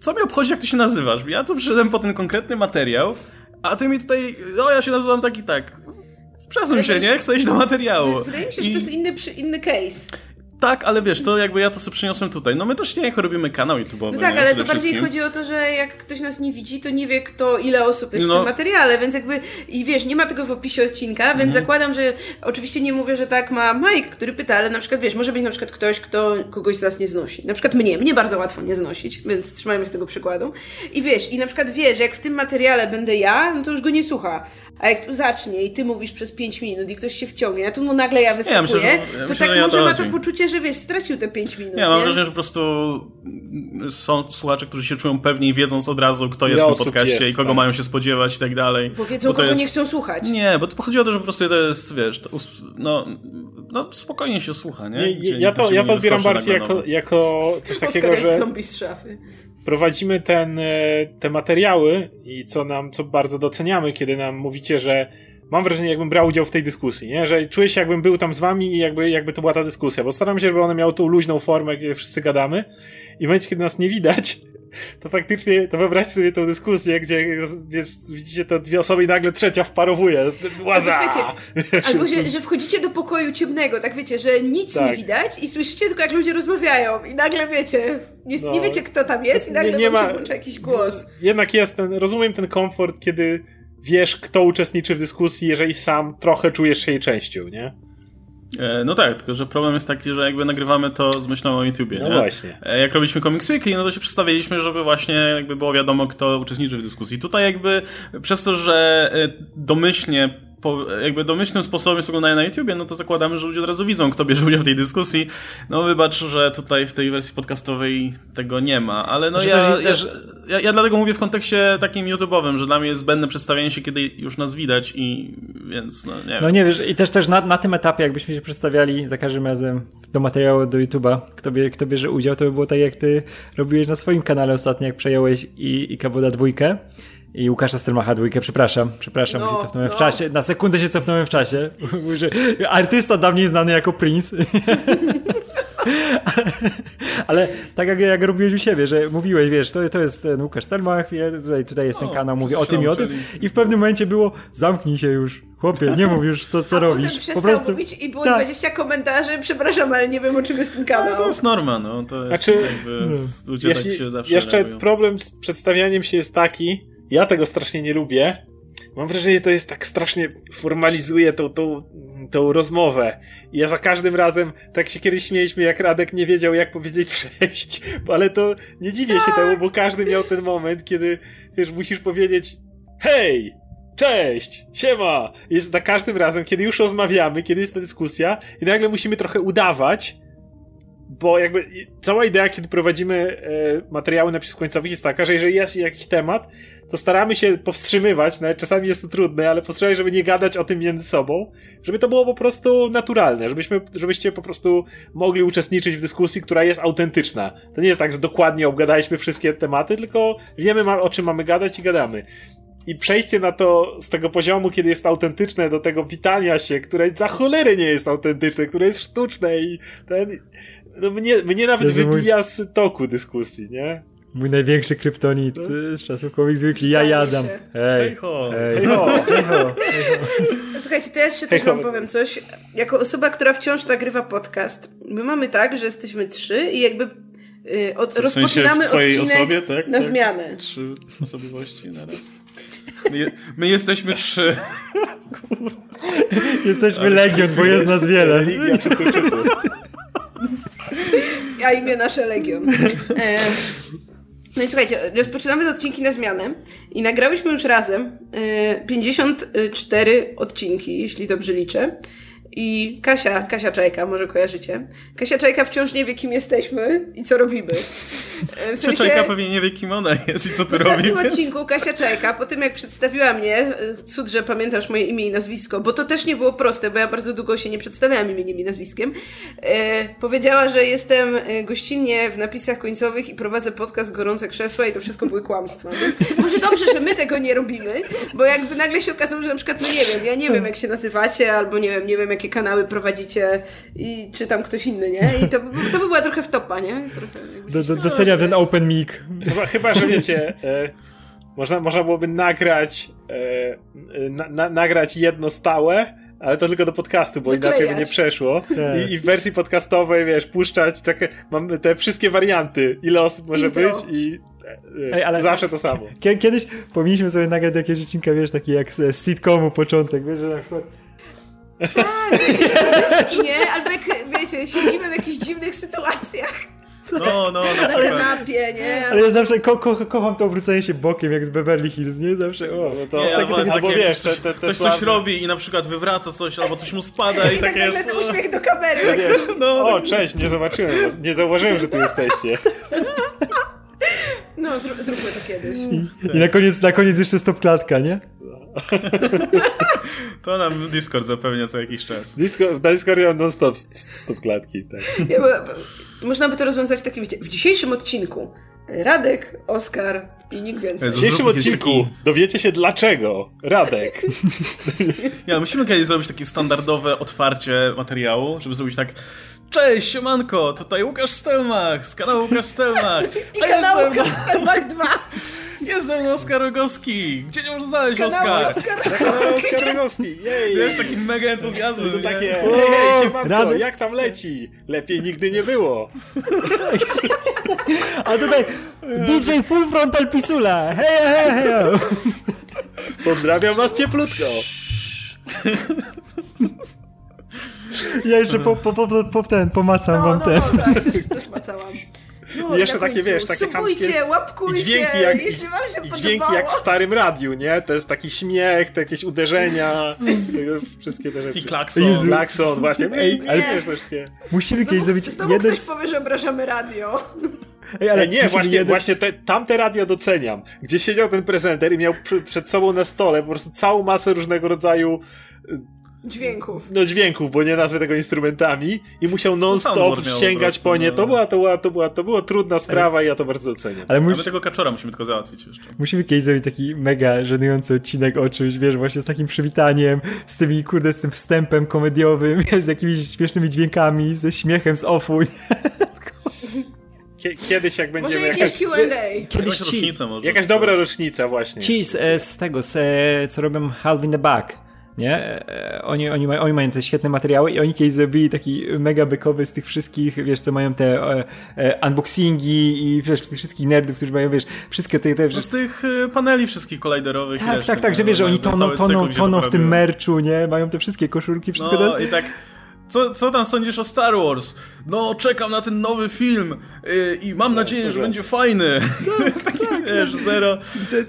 co mi obchodzi, jak ty się nazywasz? Ja tu przyszedłem po ten konkretny materiał, a ty mi tutaj, o ja się nazywam tak i tak. Przesuń się, nie? Chcę iść do materiału. Wydaje mi się, I... że to jest inny, inny case. Tak, ale wiesz, to jakby ja to sobie przyniosłem tutaj. No my też nie jako robimy kanał YouTube'owy. No tak, nie? ale to bardziej chodzi o to, że jak ktoś nas nie widzi, to nie wie kto, ile osób jest no. w tym materiale, więc jakby, i wiesz, nie ma tego w opisie odcinka, więc mhm. zakładam, że oczywiście nie mówię, że tak ma Mike, który pyta, ale na przykład, wiesz, może być na przykład ktoś, kto kogoś z nas nie znosi. Na przykład mnie, mnie bardzo łatwo nie znosić, więc trzymajmy się tego przykładu. I wiesz, i na przykład wiesz, że jak w tym materiale będę ja, no to już go nie słucha. A jak tu zacznie i ty mówisz przez 5 minut i ktoś się wciągnie, a tu mu nagle ja wyskakuję, ja myślę, że, ja to myślę, tak może to ma to poczucie, że wiesz, stracił te 5 minut. Ja mam wrażenie, że po prostu są słuchacze, którzy się czują pewniej, wiedząc od razu, kto jest w tym podcaście jest, i kogo tak. mają się spodziewać i tak dalej. Bo wiedzą, bo kogo jest... nie chcą słuchać. Nie, bo to chodzi o to, że po prostu to jest, wiesz, to, no, no spokojnie się słucha, nie? nie ja, to, ja to odbieram bardziej jako, jako coś takiego, że zombie z szafy. Prowadzimy ten, e, te materiały i co nam, co bardzo doceniamy, kiedy nam mówicie, że mam wrażenie, jakbym brał udział w tej dyskusji, nie? Że czuję się, jakbym był tam z wami i jakby, jakby to była ta dyskusja, bo staram się, żeby one miały tą luźną formę, gdzie wszyscy gadamy i w momencie, kiedy nas nie widać, to faktycznie, to wyobraźcie sobie tą dyskusję, gdzie wiesz, widzicie to dwie osoby i nagle trzecia wparowuje. Łaza! [LAUGHS] Albo, że, że wchodzicie do pokoju ciemnego, tak wiecie, że nic tak. nie widać i słyszycie tylko jak ludzie rozmawiają i nagle wiecie, nie, no. nie wiecie kto tam jest i nagle nie, nie ma, włącza jakiś głos. Jednak jest ten, rozumiem ten komfort, kiedy wiesz kto uczestniczy w dyskusji, jeżeli sam trochę czujesz się jej częścią, nie? E, no tak, tylko że problem jest taki, że jakby nagrywamy to z myślą o YouTubie. No nie? właśnie. E, jak robiliśmy Comics Weekly, no to się przedstawiliśmy, żeby właśnie jakby było wiadomo, kto uczestniczy w dyskusji. Tutaj jakby przez to, że e, domyślnie po, jakby domyślnym sposobem jest oglądanie na YouTubie, no to zakładamy, że ludzie od razu widzą, kto bierze udział w tej dyskusji. No wybacz, że tutaj w tej wersji podcastowej tego nie ma, ale no ja, ja, ja, ja, dlatego mówię w kontekście takim YouTube'owym, że dla mnie jest zbędne przedstawienie się, kiedy już nas widać i więc no nie wiem. No nie wiesz, i też też na, na tym etapie, jakbyśmy się przedstawiali za każdym razem do materiału do YouTube'a, kto, bie, kto bierze udział, to by było tak jak ty robiłeś na swoim kanale ostatnio, jak przejąłeś i, i Kaboda dwójkę i Łukasza Stelmacha dwójkę, przepraszam, przepraszam, no, się cofnąłem no. w czasie, na sekundę się cofnąłem w czasie. Artysta dawniej znany jako Prince. [LAUGHS] Ale tak jak, jak robiłeś u siebie, że mówiłeś, wiesz, to, to jest ten Łukasz Stelmach, ja tutaj, tutaj jest ten kanał, mówię o tym i o tym i w pewnym momencie było zamknij się już, chłopie, nie mów już co, co A robisz. Potem po prostu mówić i było tak. 20 komentarzy, przepraszam, ale nie wiem o czym jest ten kanał. No, to jest norma, no, to jest znaczy, jakby, no. ludzie jeśli, tak się zawsze Jeszcze reagują. problem z przedstawianiem się jest taki, ja tego strasznie nie lubię. Mam wrażenie, że to jest tak strasznie formalizuje tą, tą, tą rozmowę. I ja za każdym razem, tak się kiedyś śmieliśmy, jak Radek nie wiedział, jak powiedzieć cześć, ale to nie dziwię się temu, bo każdy miał ten moment, kiedy już musisz powiedzieć hej, cześć, siema. Jest za każdym razem, kiedy już rozmawiamy, kiedy jest ta dyskusja i nagle musimy trochę udawać, bo jakby cała idea, kiedy prowadzimy e, materiały napisów końcowych jest taka, że jeżeli jest jakiś temat, to staramy się powstrzymywać, nawet czasami jest to trudne, ale postaramy żeby nie gadać o tym między sobą, żeby to było po prostu naturalne, żebyśmy, żebyście po prostu mogli uczestniczyć w dyskusji, która jest autentyczna. To nie jest tak, że dokładnie obgadaliśmy wszystkie tematy, tylko wiemy o czym mamy gadać i gadamy. I przejście na to z tego poziomu, kiedy jest autentyczne, do tego witania się, które za cholery nie jest autentyczne, które jest sztuczne i ten no mnie, mnie nawet wybija mój... z toku dyskusji, nie? Mój największy kryptonit no. z czasów Comics Weekly, ja jadam. Hej, ho. Hej, ho. Hej, ho. Słuchajcie, to ja jeszcze też wam powiem coś. Jako osoba, która wciąż nagrywa podcast, my mamy tak, że jesteśmy trzy i jakby yy, od, w rozpoczynamy w odcinek osobie, tak? na tak? zmianę. Trzy osobowości na raz. My, my jesteśmy trzy. [LAUGHS] Jesteśmy Ale... Legion, bo jest nas wiele. Religia, czytu, czytu. A imię nasze Legion. E, no i słuchajcie, rozpoczynamy odcinki na zmianę i nagrałyśmy już razem 54 e, odcinki, jeśli dobrze liczę. I Kasia, Kasia Czajka, może kojarzycie. Kasia Czajka wciąż nie wie, kim jesteśmy i co robimy. E, w sensie, Czajka pewnie nie wie, kim ona jest i co tu robi. W ostatnim odcinku Kasia Czajka, po tym jak przedstawiła mnie, e, cud, że pamiętasz moje imię i nazwisko, bo to też nie było proste, bo ja bardzo długo się nie przedstawiałam imieniem i nazwiskiem, e, powiedziała, że jestem gościnnie w napisach końcowych i prowadzę podcast Gorące Krzesła i to wszystko były kłamstwa. Więc może dobrze, że my tego nie robimy, bo jakby nagle się okazało, że na przykład, no nie wiem, ja nie wiem, jak się nazywacie, albo nie wiem, nie wiem, jakie kanały prowadzicie i czy tam ktoś inny, nie? I to, to by była trochę wtopa, nie? Trochę, do, do, doceniam ten open mic. Chyba, chyba że wiecie, e, można, można byłoby nagrać e, na, na, nagrać jedno stałe, ale to tylko do podcastu, bo Doklejać. inaczej by nie przeszło. Tak. I, I, w wersji podcastowej, wiesz, puszczać takie, mam te wszystkie warianty, ile osób może Intro. być i e, Ej, ale zawsze to samo. Kiedyś powinniśmy sobie nagrać jakieś odcinka, wiesz, taki jak z sitcomu początek, wiesz, że na przykład tak, jakieś muzyczki, nie? Albo jak, wiecie, siedzimy w jakichś dziwnych sytuacjach. No, no, na, na kanapie, nie? Ale ja zawsze ko ko kocham to obrócenie się bokiem, jak z Beverly Hills, nie? Zawsze, o, no to... Nie, tak, tak, tak, bo wiesz, ktoś, te, te ktoś coś robi i na przykład wywraca coś, albo coś mu spada i, I tak jest... ten uśmiech do kamery. Tak, wiesz, no, o, cześć, nie zobaczyłem nie zauważyłem, że tu jesteście. No, zróbmy to kiedyś. I, i na, koniec, na koniec jeszcze stopklatka, nie? [LAUGHS] To nam Discord zapewnia co jakiś czas. Discord, na Discordzie non-stop stop klatki. Tak. Ja, można by to rozwiązać takim, wiecie, w dzisiejszym odcinku Radek, Oskar i nikt więcej. W dzisiejszym odcinku dowiecie się dlaczego. Radek. [LAUGHS] Ja, musimy kiedyś zrobić takie standardowe otwarcie materiału, żeby zrobić tak Cześć, siemanko, tutaj Łukasz Stelmach z kanału Łukasz Stelmach. [LAUGHS] I kanał Łukasz Stelmach 2. Jest ze mną Oskar Rogowski. Gdzie cię można znaleźć, Oskar? Oskar Rogowski, jej! Wiesz, takim mega entuzjazmem. To takie, hej, siemanko, jak tam leci? Lepiej nigdy nie było. A tutaj DJ Full Frontal Pisula. Hej, hej, hej. Pozdrawiam was cieplutko. Ja jeszcze po, po, po, po ten, pomacam no, wam no, ten. No, tak. No, I jeszcze takie, wiesz, takie chamskie... łapkujcie, dźwięki jak, jeśli wam się i dźwięki jak w starym radiu, nie? To jest taki śmiech, te jakieś uderzenia, wszystkie te rzeczy. I klakson. Jezu. Klakson, właśnie. Ej, ale też wszystkie. Musimy kiedyś zrobić znowu jeden... ktoś powie, że obrażamy radio. Ej, ale nie, właśnie, jeden... właśnie te, tamte radio doceniam. Gdzie siedział ten prezenter i miał przed sobą na stole po prostu całą masę różnego rodzaju Dźwięków. No dźwięków, bo nie nazwę tego instrumentami i musiał non-stop sięgać po nie. To, no. była, to, była, to, była, to była trudna sprawa i ja to bardzo doceniam. Ale mus... tego kaczora musimy tylko załatwić jeszcze. Musimy kiedyś zrobić taki mega żenujący odcinek o czymś, wiesz, właśnie z takim przywitaniem, z tymi, kurde, z tym wstępem komediowym, [LAUGHS] z jakimiś śmiesznymi dźwiękami, ze śmiechem z offu. [LAUGHS] Kiedyś jak będziemy może jakaś... Q&A. Kiedyś rocznica może. Jakaś dobra rocznica właśnie. Ci z, z tego, z, co robią Half in the Back nie? E, oni, oni, oni mają te świetne materiały i oni kiedyś zrobili taki mega bykowy z tych wszystkich, wiesz, co mają te e, e, unboxingi i wiesz, tych wszystkich nerdów, którzy mają, wiesz, wszystkie te... te no z tych e, paneli wszystkich kolajderowych. Tak, tak, tak, że wiesz, że oni toną, toną, toną w tym merchu, nie? Mają te wszystkie koszulki, wszystko. No ten... i tak... Co, co tam sądzisz o Star Wars? No, czekam na ten nowy film yy, i mam no, nadzieję, że będzie fajny. Tak, [LAUGHS] to jest taki, tak, wiesz, zero,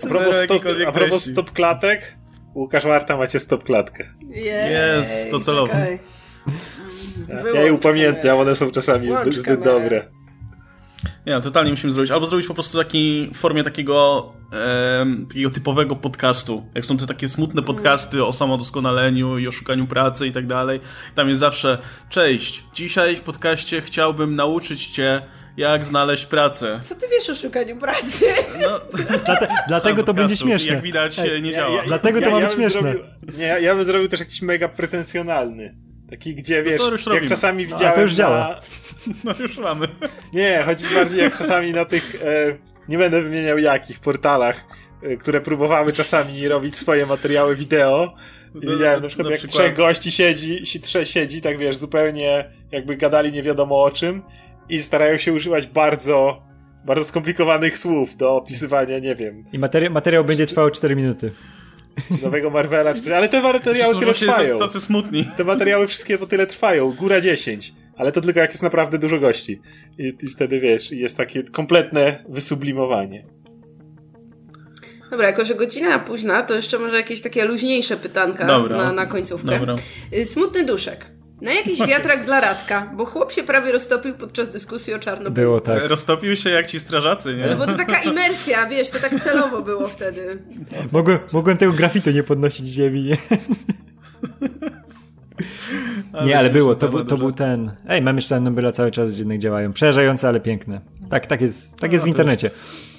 a propos stop, A propos stop klatek, Łukasz Marta macie stop klatkę. Jest, to celowo. Ja je upamiętam, one są czasami zbyt, zbyt dobre. Nie, no, totalnie musimy zrobić. Albo zrobić po prostu taki w formie takiego, e, takiego typowego podcastu. Jak są te takie smutne podcasty o samodoskonaleniu i o szukaniu pracy i tak dalej. Tam jest zawsze, cześć, dzisiaj w podcaście chciałbym nauczyć cię jak znaleźć pracę. Co ty wiesz o szukaniu pracy? No, Dlate, dlatego to będzie śmieszne. Jak widać, Ej, nie działa. Ja, ja, dlatego to ja, ma być śmieszne. Zrobił, nie, ja bym zrobił też jakiś mega pretensjonalny. Taki, gdzie wiesz, no jak czasami no, widziałem. to już działa. No już mamy. Nie, chodzi bardziej jak czasami na tych. E, nie będę wymieniał jakich portalach, e, które próbowały czasami robić swoje materiały wideo. I no, widziałem na przykład, na jak przykład... trzech gości siedzi, siedzi, tak wiesz, zupełnie jakby gadali nie wiadomo o czym i starają się używać bardzo, bardzo skomplikowanych słów do opisywania, nie wiem. I materi materiał będzie trwał 4 minuty. Nowego Marvela, czy coś, ale te materiały tyle trwają. Tacy smutni. Te materiały wszystkie po tyle trwają, góra 10. Ale to tylko jak jest naprawdę dużo gości. I, i wtedy wiesz, jest takie kompletne wysublimowanie. Dobra, jako że godzina późna, to jeszcze może jakieś takie luźniejsze pytanka Dobra. Na, na końcówkę. Dobra. Y, smutny duszek. Na jakiś wiatrak dla Radka, bo chłop się prawie roztopił podczas dyskusji o Czarnobylu. Było tak. Roztopił się jak ci strażacy, nie? No bo to taka [LAUGHS] imersja, wiesz, to tak celowo było wtedy. Mogłem, mogłem tego grafitu nie podnosić ziemi, nie? [LAUGHS] nie, ale było, to, był, to był ten... Ej, mam jeszcze Nobela cały czas, gdzie jednak działają. Przerażające, ale piękne. Tak, tak jest, tak jest w internecie. Jest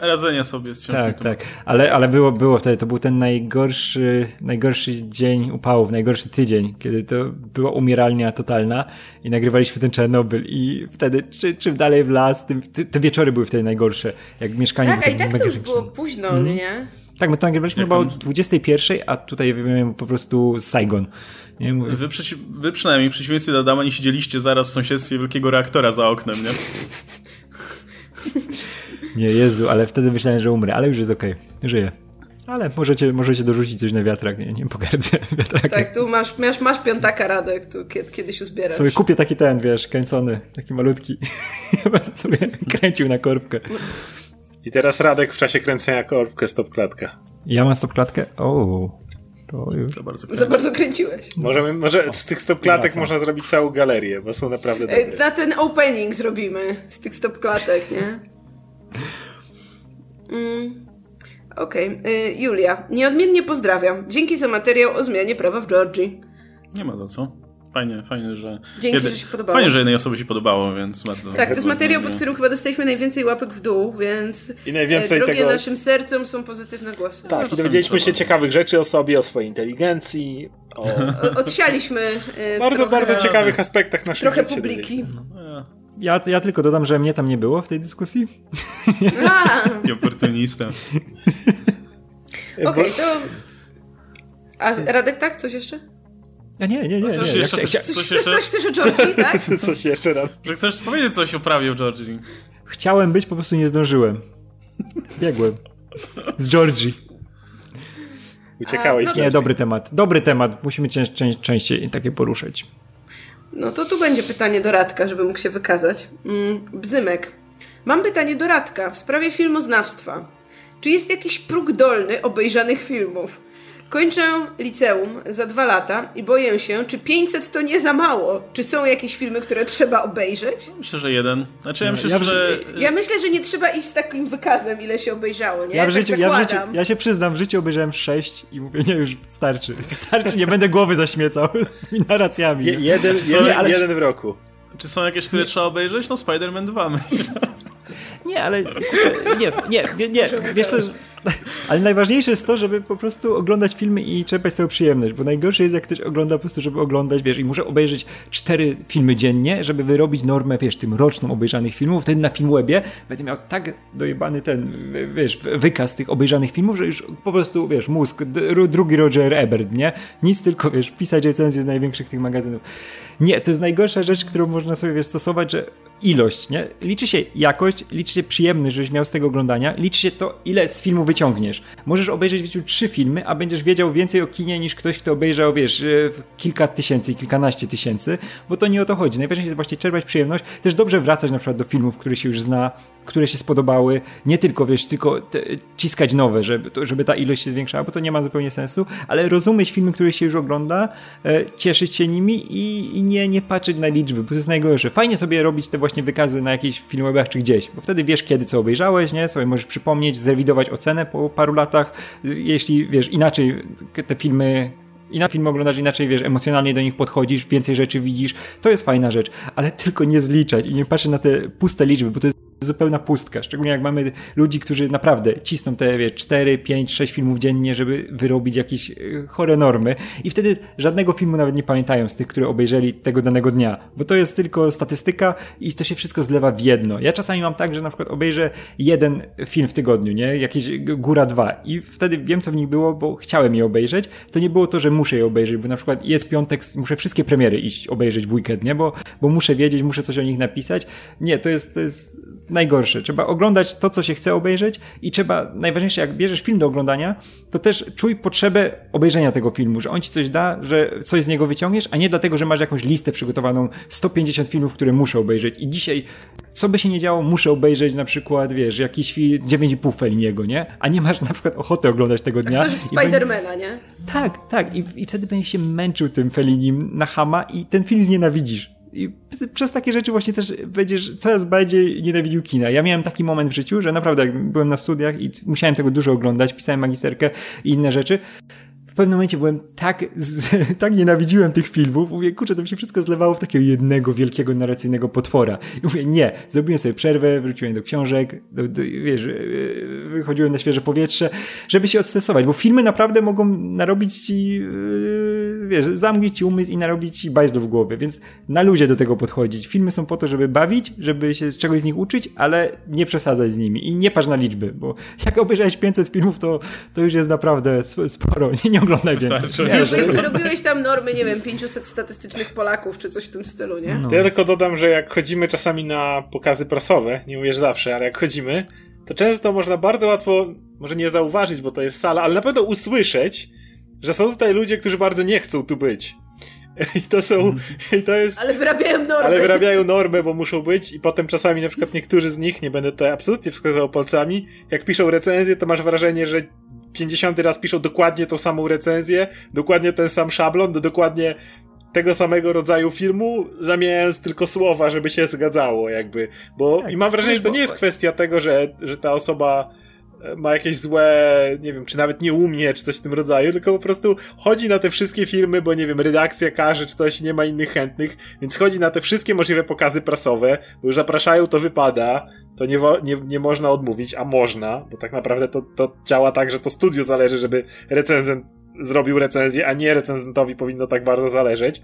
radzenia sobie z Tak, tak. Ale, ale było, było wtedy, to był ten najgorszy, najgorszy dzień upałów, najgorszy tydzień, kiedy to była umieralnia totalna i nagrywaliśmy ten Czarnobyl i wtedy czy, czym dalej w las, tym, te wieczory były wtedy najgorsze, jak mieszkanie Tak, a i tak to już było późno, mm. nie? Tak, my to nagrywaliśmy chyba o 21, a tutaj miałem po prostu Saigon. Nie? Wy, wy przynajmniej w przeciwieństwie do Adama nie siedzieliście zaraz w sąsiedztwie wielkiego reaktora za oknem, nie? Nie, Jezu, ale wtedy myślałem, że umrę, ale już jest okej. Okay. Żyję. Ale możecie, możecie dorzucić coś na wiatrak, nie, nie pogardzę [LAUGHS] wiatraka. Tak, tu masz, masz, masz piątaka Radek, tu kiedyś uzbierasz. Sobie kupię taki ten, wiesz, kręcony, taki malutki. [LAUGHS] Ja będę sobie kręcił na korbkę. I teraz Radek w czasie kręcenia korbkę stop klatka. Ja mam stop klatkę? To już. Za bardzo, Za bardzo kręciłeś. Możemy, może z tych stop klatek można zrobić całą galerię, bo są naprawdę dobre. Na ten opening zrobimy z tych stop klatek, nie? Mm. Okej. Okay. Julia. Nieodmiennie pozdrawiam. Dzięki za materiał o zmianie prawa w Georgii. Nie ma za co. fajnie, fajnie, że... Dzięki, jedy... że się podobało. Fajnie, że jednej osobie się podobało, więc bardzo... Tak, to jest materiał, pod którym chyba dostaliśmy najwięcej łapek w dół, więc I najwięcej drogie tego... naszym sercom są pozytywne głosy. Tak, no, i dowiedzieliśmy się ciekawych rzeczy o sobie, o swojej inteligencji, o... Odsialiśmy [LAUGHS] Bardzo, trochę... bardzo ciekawych aspektach naszej Trochę publiki. Ja, ja tylko dodam, że mnie tam nie było w tej dyskusji. Nie [LAUGHS] oportunista. Okej, okay, to... A Radek tak? Coś jeszcze? A nie, nie, nie. Coś nie. jeszcze? Coś, coś, coś, jeszcze? coś chcesz o Georgii, [LAUGHS] tak? coś jeszcze raz. Że chcesz powiedzieć coś o prawie w Georgii. Chciałem być, po prostu nie zdążyłem. Biegłem. Z Georgii. Uciekałeś. A, no nie, dobry temat. Dobry temat. Musimy cię częściej takie poruszać. No to tu będzie pytanie do Radka, żeby mógł się wykazać. Mm, Bzymek. Mam pytanie do Radka w sprawie filmoznawstwa. Czy jest jakiś próg dolny obejrzanych filmów? Kończę liceum za dwa lata i boję się, czy 500 to nie za mało. Czy są jakieś filmy, które trzeba obejrzeć? Myślę, że jeden. Znaczy ja no, myślę, ja że... Ja myślę, że nie trzeba iść z takim wykazem, ile się obejrzało, nie? Ja w, tak życiu, ja, w życiu, ja się przyznam, w życiu obejrzałem 6 i mówię, nie, już starczy. Starczy, nie będę głowy zaśmiecał [LAUGHS] narracjami. Je, jeden, jeden, ale... jeden w roku. Czy są jakieś, które nie. trzeba obejrzeć? No Spider-Man 2 myślę. Nie, ale nie, nie, nie, nie, wiesz co, [LAUGHS] ale najważniejsze jest to, żeby po prostu oglądać filmy i czerpać sobie przyjemność, bo najgorsze jest jak ktoś ogląda po prostu, żeby oglądać, wiesz, i muszę obejrzeć cztery filmy dziennie, żeby wyrobić normę, wiesz, tym roczną obejrzanych filmów, wtedy na Filmwebie będę miał tak dojebany ten, wiesz, wykaz tych obejrzanych filmów, że już po prostu, wiesz, mózg, drugi Roger Ebert, nie? Nic tylko, wiesz, pisać recenzje z największych tych magazynów. Nie, to jest najgorsza rzecz, którą można sobie wiesz, stosować, że ilość, nie? Liczy się jakość, liczy się przyjemność, żebyś miał z tego oglądania, liczy się to, ile z filmu wyciągniesz. Możesz obejrzeć w życiu trzy filmy, a będziesz wiedział więcej o kinie niż ktoś, kto obejrzał, wiesz, e, kilka tysięcy, kilkanaście tysięcy, bo to nie o to chodzi. Najważniejsze jest właśnie czerpać przyjemność, też dobrze wracać na przykład do filmów, które się już zna, które się spodobały, nie tylko, wiesz, tylko te, ciskać nowe, żeby, to, żeby ta ilość się zwiększała, bo to nie ma zupełnie sensu, ale rozumieć filmy, które się już ogląda, e, cieszyć się nimi i, i, nie, nie patrzeć na liczby, bo to jest najgorsze. Fajnie sobie robić te właśnie wykazy na jakichś filmowach czy gdzieś, bo wtedy wiesz, kiedy co obejrzałeś, nie? Sobie możesz przypomnieć, zrewidować ocenę po paru latach, jeśli, wiesz, inaczej te filmy i na film oglądasz inaczej, wiesz, emocjonalnie do nich podchodzisz, więcej rzeczy widzisz, to jest fajna rzecz, ale tylko nie zliczać i nie patrzeć na te puste liczby, bo to jest zupełna pustka, szczególnie jak mamy ludzi, którzy naprawdę cisną te wie, 4, 5, 6 filmów dziennie, żeby wyrobić jakieś e, chore normy i wtedy żadnego filmu nawet nie pamiętają z tych, które obejrzeli tego danego dnia, bo to jest tylko statystyka i to się wszystko zlewa w jedno. Ja czasami mam tak, że na przykład obejrzę jeden film w tygodniu, nie? Jakieś góra dwa i wtedy wiem, co w nich było, bo chciałem je obejrzeć. To nie było to, że muszę je obejrzeć, bo na przykład jest piątek, muszę wszystkie premiery iść obejrzeć w weekend, nie? Bo, bo muszę wiedzieć, muszę coś o nich napisać. Nie, to jest, to jest najgorsze. Trzeba oglądać to, co się chce obejrzeć i trzeba, najważniejsze, jak bierzesz film do oglądania, to też czuj potrzebę obejrzenia tego filmu, że on ci coś da, że coś z niego wyciągniesz, a nie dlatego, że masz jakąś listę przygotowaną 150 filmów, które muszę obejrzeć i dzisiaj, co by się nie działo, muszę obejrzeć na przykład, wiesz, jakiś film 9,5 Feliniego, nie? A nie masz na przykład ochoty oglądać tego dnia. Chcesz Spidermana, nie? Tak, tak. I, I wtedy będziesz się męczył tym Felinim na hama i ten film znienawidzisz i przez takie rzeczy właśnie też będziesz coraz bardziej nienawidził kina. Ja miałem taki moment w życiu, że naprawdę jak byłem na studiach i musiałem tego dużo oglądać, pisałem magisterkę i inne rzeczy, pewnym momencie byłem tak, z, [LAUGHS] tak nienawidziłem tych filmów, mówię, kurczę, to mi się wszystko zlewało w takiego jednego wielkiego narracyjnego potwora. I mówię, nie, zrobiłem sobie przerwę, wróciłem do książek, do, do, wiesz, e, wychodziłem na świeże powietrze, żeby się odstresować, bo filmy naprawdę mogą narobić ci, e, wiesz, zamknąć ci umysł i narobić ci bajzlu w głowie, więc na luzie do tego podchodzić. Filmy są po to, żeby bawić, żeby się czegoś z nich uczyć, ale nie przesadzać z nimi i nie patrz na liczby, bo [LAUGHS] jak obejrzałeś 500 filmów, to, to już jest naprawdę sporo. Nie, nie oglądaj więcej. Nie, wyrobiłeś tam normy, nie wiem, 500 statystycznych Polaków, czy coś w tym stylu, nie? No. Ja tylko dodam, że jak chodzimy czasami na pokazy prasowe, nie mówisz zawsze, ale jak chodzimy, to często można bardzo łatwo, może nie zauważyć, bo to jest sala, ale na pewno usłyszeć, że są tutaj ludzie, którzy bardzo nie chcą tu być. [LAUGHS] I to są, mm. i to jest... Ale wyrabiają normy. Ale wyrabiają normy, bo muszą być i potem czasami na przykład niektórzy z nich, nie będę tutaj absolutnie wskazywał palcami, jak piszą recenzję, to masz wrażenie, że 50 raz piszą dokładnie tą samą recenzję, dokładnie ten sam szablon, do dokładnie tego samego rodzaju filmu, zamieniając tylko słowa, żeby się zgadzało, jakby. Bo tak, i mam wrażenie, że to nie jest kwestia tego, że, że ta osoba ma jakieś złe, nie wiem, czy nawet nie umie, czy coś w tym rodzaju, tylko po prostu chodzi na te wszystkie filmy, bo nie wiem, redakcja każe, czy coś, nie ma innych chętnych, więc chodzi na te wszystkie możliwe pokazy prasowe, bo już zapraszają, to wypada, to nie, nie, nie można odmówić, a można, bo tak naprawdę to, to działa tak, że to studio zależy, żeby recenzent zrobił recenzję, a nie recenzentowi powinno tak bardzo zależeć.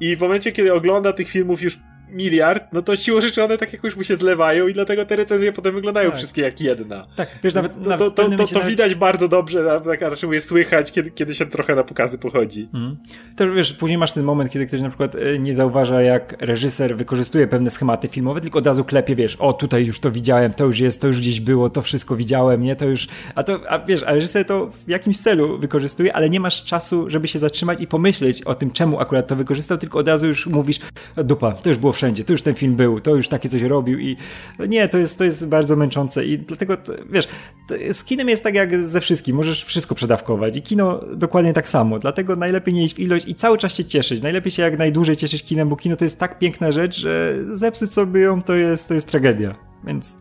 I w momencie, kiedy ogląda tych filmów już miliard, no to siłą rzeczy one tak jakoś mu się zlewają i dlatego te recenzje potem wyglądają tak. wszystkie jak jedna. Tak, wiesz, nawet, to, to, to, to, to nawet... widać bardzo dobrze, tak raczej mówię, słychać, kiedy, kiedy się trochę na pokazy pochodzi. Mhm. To wiesz, później masz ten moment, kiedy ktoś na przykład e, nie zauważa, jak reżyser wykorzystuje pewne schematy filmowe, tylko od razu klepie, wiesz, o tutaj już to widziałem, to już jest, to już gdzieś było, to wszystko widziałem, nie, to już, a to, a wiesz, a reżyser to w jakimś celu wykorzystuje, ale nie masz czasu, żeby się zatrzymać i pomyśleć o tym, czemu akurat to wykorzystał, tylko od razu już mówisz, dupa, to już było wszędzie, to już ten film był, to już takie coś robił i nie, to jest, to jest bardzo męczące i dlatego, to, wiesz, z kinem jest tak jak ze wszystkim, możesz wszystko przedawkować i kino dokładnie tak samo, dlatego najlepiej nie iść w ilość i cały czas się cieszyć, najlepiej się jak najdłużej cieszyć kinem, bo kino to jest tak piękna rzecz, że zepsuć sobie ją to jest, to jest tragedia, więc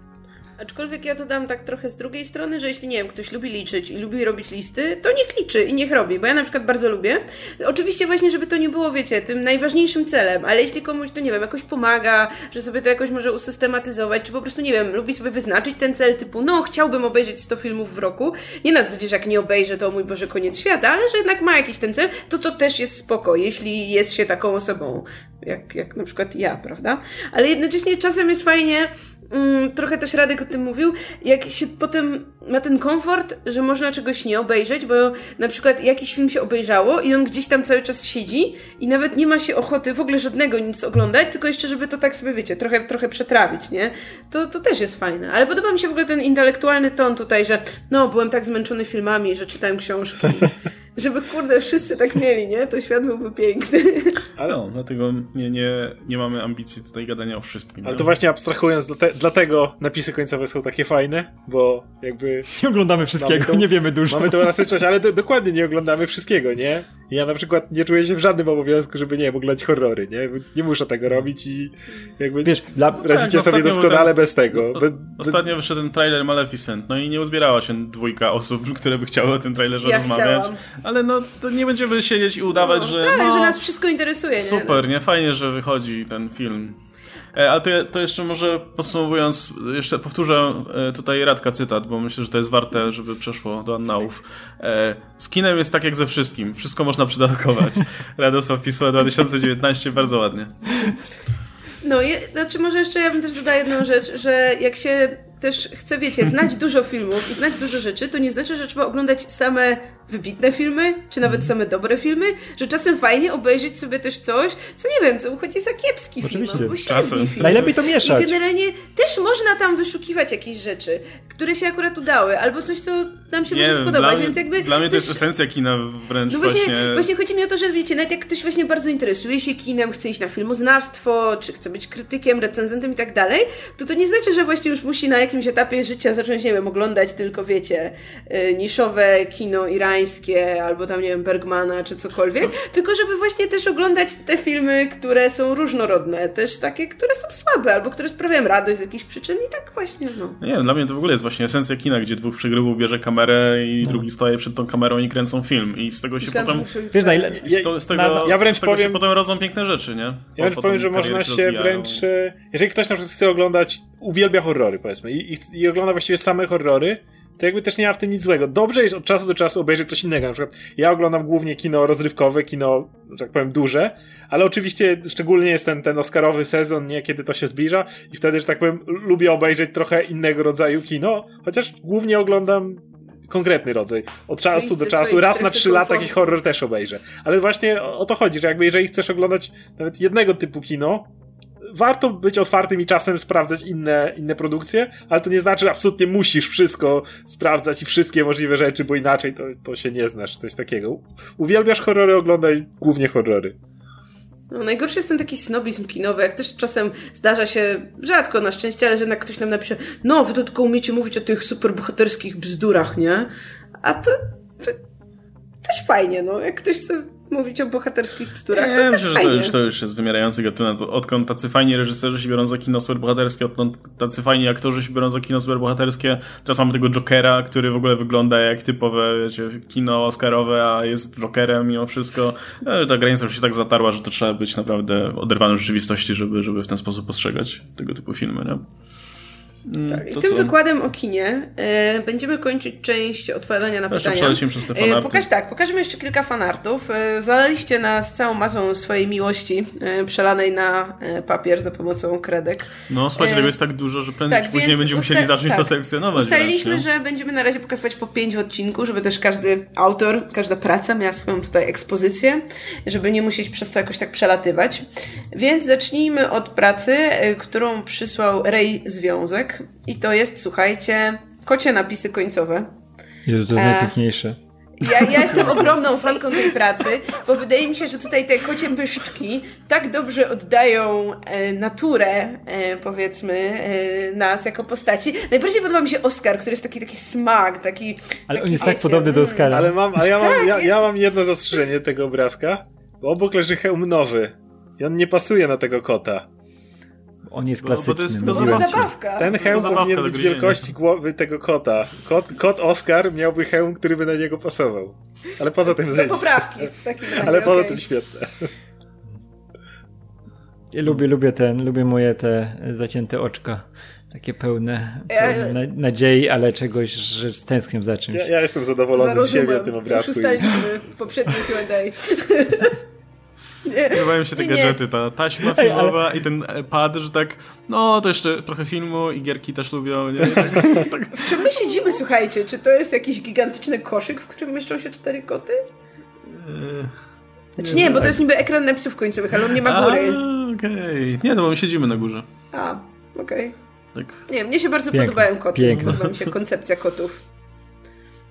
Aczkolwiek ja to dam tak trochę z drugiej strony, że jeśli, nie wiem, ktoś lubi liczyć i lubi robić listy, to niech liczy i niech robi, bo ja na przykład bardzo lubię. Oczywiście właśnie, żeby to nie było, wiecie, tym najważniejszym celem, ale jeśli komuś to, nie wiem, jakoś pomaga, że sobie to jakoś może usystematyzować, czy po prostu, nie wiem, lubi sobie wyznaczyć ten cel typu, no, chciałbym obejrzeć 100 filmów w roku, nie na zasadzie, że jak nie obejrzę, to mój Boże, koniec świata, ale że jednak ma jakiś ten cel, to to też jest spoko, jeśli jest się taką osobą, jak, jak na przykład ja, prawda? Ale jednocześnie czasem jest fajnie mm, trochę też Radek o tym mówił, jak się potem ma ten komfort, że można czegoś nie obejrzeć, bo na przykład jakiś film się obejrzało i on gdzieś tam cały czas siedzi i nawet nie ma się ochoty w ogóle żadnego nic oglądać, tylko jeszcze, żeby to tak sobie, wiecie, trochę, trochę przetrawić, nie? To, to też jest fajne. Ale podoba mi się w ogóle ten intelektualny ton tutaj, że no, byłem tak zmęczony filmami, że czytałem książki. [LAUGHS] Żeby kurde wszyscy tak mieli, nie? To świat byłby piękny. Ale no, dlatego nie, nie, nie mamy ambicji tutaj gadania o wszystkim. Ale to właśnie abstrahując, dlate, dlatego napisy końcowe są takie fajne, bo jakby... Nie oglądamy wszystkiego, tą, nie wiemy dużo. Mamy tą elastyczność, ale do, dokładnie nie oglądamy wszystkiego, nie? Ja na przykład nie czuję się w żadnym obowiązku, żeby, nie oglądać horrory, nie? Nie muszę tego robić i jakby Wiesz, dla... radzicie tak, sobie doskonale ten, bez tego. Ostatnio wyszedł ten trailer Maleficent, no i nie uzbierała się dwójka osób, [LAUGHS] które by chciały o tym trailerze ja rozmawiać. Chciałam ale no to nie będziemy siedzieć i udawać, no, że. Tak, no, że nas wszystko interesuje. Nie? Super, nie? Fajnie, że wychodzi ten film. E, ale to, to jeszcze może podsumowując, jeszcze powtórzę e, tutaj Radka cytat, bo myślę, że to jest warte, żeby przeszło do annałów. E, z kinem jest tak jak ze wszystkim. Wszystko można przydatkować. [LAUGHS] Radosław Pisła 2019, bardzo ładnie. No, je, znaczy może jeszcze ja bym też dodała jedną rzecz, że jak się też chce, wiecie, znać [LAUGHS] dużo filmów i znać dużo rzeczy, to nie znaczy, że trzeba oglądać same wybitne filmy, czy nawet mhm. same dobre filmy, że czasem fajnie obejrzeć sobie też coś, co nie wiem, co uchodzi za kiepski Oczywiście. film, albo średni film. Najlepiej to mieszać. I generalnie też można tam wyszukiwać jakieś rzeczy, które się akurat udały, albo coś, co nam się nie, może spodobać, więc jakby... Dla mnie też... to jest esencja kina wręcz no właśnie, właśnie... właśnie chodzi mi o to, że wiecie, nawet jak ktoś właśnie bardzo interesuje się kinem, chce iść na filmoznawstwo, czy chce być krytykiem, recenzentem i tak dalej, to to nie znaczy, że właśnie już musi na jakimś etapie życia zacząć, nie wiem, oglądać tylko, wiecie, y, niszowe kino irańskie, albo tam, nie wiem, Bergmana, czy cokolwiek, tylko żeby właśnie też oglądać te filmy, które są różnorodne, też takie, które są słabe, albo które sprawiają radość z jakichś przyczyn i tak właśnie, no. Nie wiem, dla mnie to w ogóle jest właśnie esencja kina, gdzie dwóch przegrywów bierze kamerę i no. drugi stoi przed tą kamerą i kręcą film i z tego się Myślałem, potem... Wiesz, na ile... Z, to, z tego, na, ja wręcz z tego powiem... się potem rodzą piękne rzeczy, nie? Ja wręcz powiem, że można się wręcz... E, jeżeli ktoś na przykład chce oglądać, uwielbia horrory, powiedzmy, i, i, i ogląda właściwie same horrory, to jakby też nie ma w tym nic złego. Dobrze jest od czasu do czasu obejrzeć coś innego. Na przykład ja oglądam głównie kino rozrywkowe, kino, że tak powiem, duże, ale oczywiście szczególnie jest ten, ten Oscarowy sezon, nie, kiedy to się zbliża i wtedy, że tak powiem, lubię obejrzeć trochę innego rodzaju kino, chociaż głównie oglądam konkretny rodzaj. Od czasu do czasu, raz na trzy lata jakiś horror też obejrzę. Ale właśnie o to chodzi, że jakby jeżeli chcesz oglądać nawet jednego typu kino, warto być otwartym i czasem sprawdzać inne, inne produkcje, ale to nie znaczy, że absolutnie musisz wszystko sprawdzać i wszystkie możliwe rzeczy, bo inaczej to, to się nie znasz, coś takiego. Uwielbiasz horrory, oglądaj głównie horrory. No, najgorszy jest ten taki snobizm kinowy, jak też czasem zdarza się, rzadko na szczęście, ale że jednak ktoś nam napisze, no, wy to tylko umiecie mówić o tych superbohaterskich bzdurach, nie? A to, to też fajnie, no, jak ktoś sobie mówić o bohaterskich bzdurach. Nie, to myślę, że to już, to już jest wymierający gatunek. Odkąd tacy fajni reżyserzy się biorą za kino superbohaterskie, odkąd tacy fajni aktorzy się biorą za kino superbohaterskie, teraz mamy tego Jokera, który w ogóle wygląda jak typowe, wiecie, kino oscarowe, a jest Jokerem mimo wszystko. E, ta granica już się tak zatarła, że to trzeba być naprawdę oderwanym z rzeczywistości, żeby, żeby w ten sposób postrzegać tego typu filmy, nie? Mm, tak, I tym co? wykładem o kinie e, będziemy kończyć część odpowiadania na jeszcze pytania. Przelecimy przez te fanarty. E, pokaż tak, pokażemy jeszcze kilka fanartów. E, zalaliście nas całą masą swojej miłości e, przelanej na e, papier za pomocą kredek. No, słuchajcie, tego jest tak dużo, że prędzej tak, czy później będziemy musieli zacząć tak, to selekcjonować. Ustaliliśmy, że będziemy na razie pokazywać po pięć w odcinku, żeby też każdy autor, każda praca miała swoją tutaj ekspozycję, żeby nie musieć przez to jakoś tak przelatywać. Więc zacznijmy od pracy, e, którą przysłał Ray Związek i to jest, słuchajcie, kocie napisy końcowe. Jezu, to jest e... najpiękniejsze. Ja, ja jestem ogromną fanką tej pracy, bo wydaje mi się, że tutaj te kocie pyszczki tak dobrze oddają e, naturę, e, powiedzmy, e, nas jako postaci. Najbardziej podoba mi się Oscar, który jest taki taki smak, taki... Ale taki, on jest tak wiecie, tak podobny do Oscara. Ale, mam, ale ja, mam, ja, ja mam jedno zastrzeżenie tego obrazka, bo obok leży hełm nowy i on nie pasuje na tego kota. On jest klasyczny. Bo, to jest tylko zabawka. Ten hełm powinien być wielkości głowy tego kota. Kot, kot Oscar miałby hełm, który by na niego pasował. Ale poza tym zejdzie. poprawki w takim razie. Ale poza okay. tym świetne. Ja lubię, lubię ten, lubię moje te zacięte oczka. Takie pełne, pełne ja, nadziei, ale czegoś, że stęsknię za czymś. Ja, ja jestem zadowolony z siebie tym obrazku. Już ustaliliśmy poprzednim Q&A. [LAUGHS] Podobają się te gadżety, ta taśma filmowa ale... i ten pad, że tak, no to jeszcze trochę filmu i gierki też lubią. Nie? Tak, [LAUGHS] tak. W czym my siedzimy, słuchajcie? Czy to jest jakiś gigantyczny koszyk, w którym mieszczą się cztery koty? Znaczy nie, bo to jest niby ekran napisów końcowych, ale on nie ma góry. Okej. Okay. Nie, no bo my siedzimy na górze. A, okej. Okay. Tak. Nie, mnie się bardzo Piękne. podobają koty. Piękne. Podoba mi się koncepcja kotów.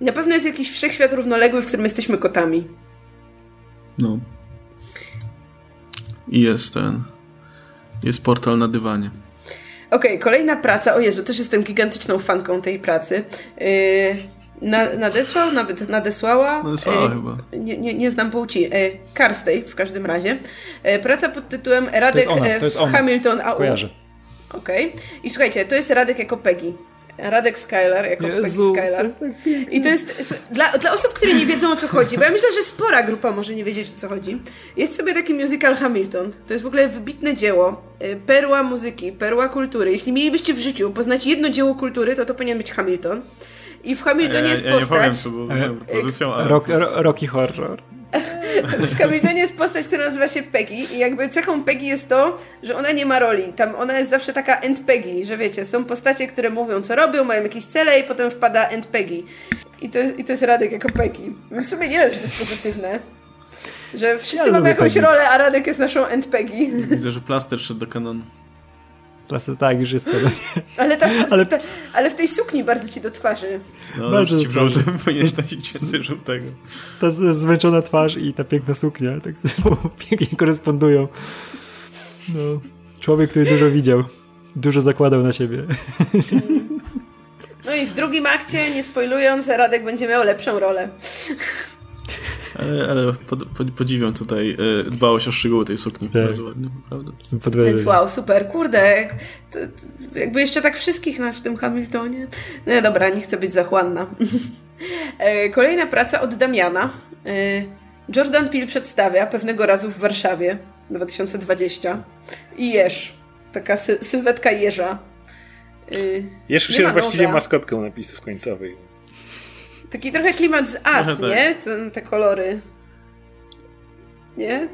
Na pewno jest jakiś wszechświat równoległy, w którym jesteśmy kotami. No. I jest ten. Jest portal na dywanie. Okej, okay, kolejna praca. O Jezu, też jestem gigantyczną fanką tej pracy. Yy, na, nadesłał, nawet nadesłała. Nadesłała yy, chyba. Nie, nie, nie znam płci. Yy, Karstej w każdym razie. Yy, praca pod tytułem Radek to ona, to jest ona. Hamilton AU. Kojarzę. Okej. Okay. I słuchajcie, to jest Radek jako Peggy. Radek Skylar, jako Jezu, Peggy Skylar. To tak I to jest dla, dla osób, które nie wiedzą o co chodzi, bo ja myślę, że spora grupa może nie wiedzieć o co chodzi. Jest sobie taki musical Hamilton. To jest w ogóle wybitne dzieło, y, perła muzyki, perła kultury. Jeśli mielibyście w życiu poznać jedno dzieło kultury, to to powinien być Hamilton. I w Hamiltonie ja, jest ja postać... Ja nie powiem, co było pozycją, ale... Rock, Rocky Horror. W Hamiltonie jest postać, która nazywa się Peggy i jakby cechą Peggy jest to, że ona nie ma roli. Tam ona jest zawsze taka end Peggy, że wiecie, są postacie, które mówią co robią, mają jakieś cele i potem wpada end Peggy. I to jest, i to jest Radek jako Peggy. Więc w sumie nie wiem, czy to jest pozytywne. Że wszyscy ja mamy jakąś Peggy. rolę, a Radek jest naszą end Peggy. Widzę, że plaster szedł do kanonu. Plaster tak, już jest pewnie. Ale, ta, ale... Ta, ale w tej sukni bardzo ci do twarzy. No, bardzo ci w żółtym [LAUGHS] powinieneś nosić więcej żółtego. Ta zmęczona twarz i ta piękna suknia tak ze sobą [LAUGHS] pięknie korespondują. No, człowiek, który dużo widział. Dużo zakładał na siebie. No i w drugim akcie, nie spoilując, Radek będzie miał lepszą rolę. Ale, ale pod, pod, podziwiam tutaj e, dbałość o szczegóły tej sukni. Tak. Bardzo ładnie, naprawdę. Więc wow, super. Kurde, to, to, jakby jeszcze tak wszystkich nas w tym Hamiltonie. No dobra, nie chcę być zachłanna. [LAUGHS] E, kolejna praca od Damiana. E, Jordan Peele przedstawia pewnego razu w Warszawie 2020 i jeż. Taka sy sylwetka jeża. Jeż już jest właściwie maskotką napisów końcowych. Taki trochę klimat z As, no, nie? Ten, te kolory. Nie?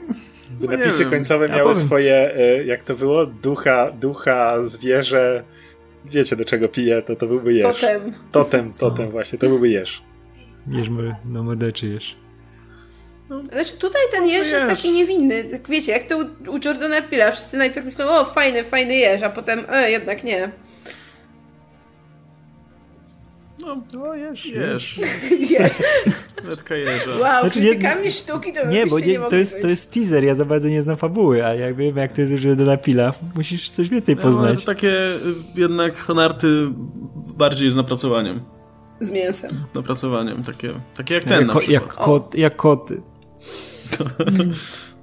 No napisy nie końcowe miały ja swoje, e, jak to było? Ducha, ducha, zwierzę. Wiecie do czego pije, to to byłby jeż. Totem. Totem, totem, no. właśnie, to byłby jeż. Jeż na mordeczy jeż. No. Znaczy tutaj ten jeż jest taki niewinny. Tak wiecie, jak to u, u Jordana Pila, wszyscy najpierw myślą, o fajny, fajny jeż, a potem, e, jednak nie. No, no jesz. Jesz. jesz. [LAUGHS] Letka jeża. Wow, znaczy, krytykami sztuki to Nie, bo nie, nie to, jest, to jest teaser, ja za bardzo nie znam fabuły, a jak wiem, jak to jest już do napila, musisz coś więcej poznać. No, to takie y, jednak honarty bardziej z napracowaniem. Z mięsem. Z napracowaniem, takie, takie jak ten jak, na Jak, kot, jak koty. [LAUGHS]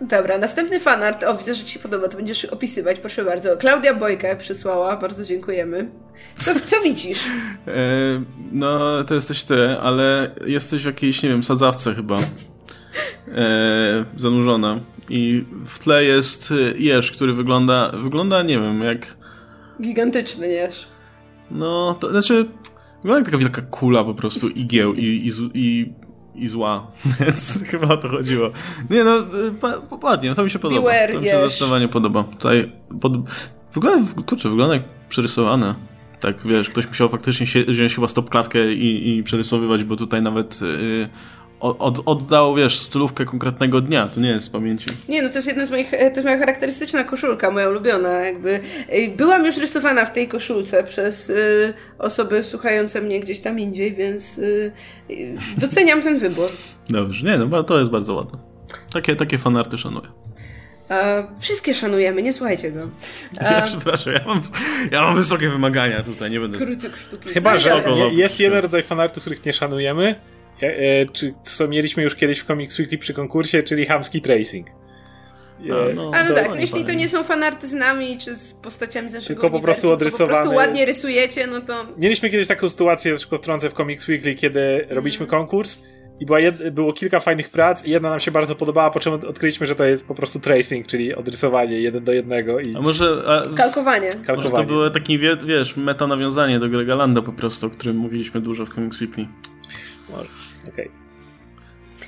Dobra, następny fanart. O, widzę, że Ci się podoba, to będziesz opisywać, proszę bardzo. Klaudia Bojkę przysłała, bardzo dziękujemy. Co, co widzisz? [LAUGHS] E, no, to jesteś ty, ale jesteś w jakiejś, nie wiem, sadzawce chyba. E, zanurzona. I w tle jest jeż, który wygląda, wygląda, nie wiem, jak... Gigantyczny jeż. No, to znaczy, wygląda jak taka wielka kula po prostu igieł i, i, i i zła, [LAUGHS] więc chyba o to chodziło. Nie no, ładnie, to mi się podoba. Beware, to mi się yes. zdecydowanie podoba. Tutaj pod... wygląda, kurczę, wygląda jak przerysowane. Tak, wiesz, ktoś musiał faktycznie wziąć chyba stop klatkę i, i przerysowywać, bo tutaj nawet yy, od, oddał, wiesz, stylówkę konkretnego dnia, to nie jest z pamięci. Nie, no to jest jedna z moich, to jest moja charakterystyczna koszulka, moja ulubiona, jakby. Byłam już rysowana w tej koszulce przez y, osoby słuchające mnie gdzieś tam indziej, więc y, doceniam ten wybór. Dobrze, nie, no to jest bardzo ładne. Takie, takie fanarty szanuję. E, wszystkie szanujemy, nie słuchajcie go. E, [LAUGHS] ja przepraszam, ja mam, ja mam wysokie wymagania tutaj, nie będę... Krytyk sztuki. Chyba, że jest jeden rodzaj fanartów, których nie szanujemy, E, czy co mieliśmy już kiedyś w Comics Weekly przy konkursie, czyli hamski tracing. A, no, A no tak, jeśli to nie są fanarty z nami, czy z postaciami z naszego Tylko po prostu odrysowane. Po prostu ładnie rysujecie, no to... Mieliśmy kiedyś taką sytuację, tylko wtrącę w Comics Weekly, kiedy mm. robiliśmy konkurs i była jed... było kilka fajnych prac i jedna nam się bardzo podobała, po czym odkryliśmy, że to jest po prostu tracing, czyli odrysowanie jeden do jednego. I... A może... A... Kalkowanie. Kalkowanie. Może to było takie, wiesz, meta nawiązanie do Grega Landa po prostu, o którym mówiliśmy dużo w Comics Weekly. Może. Okay.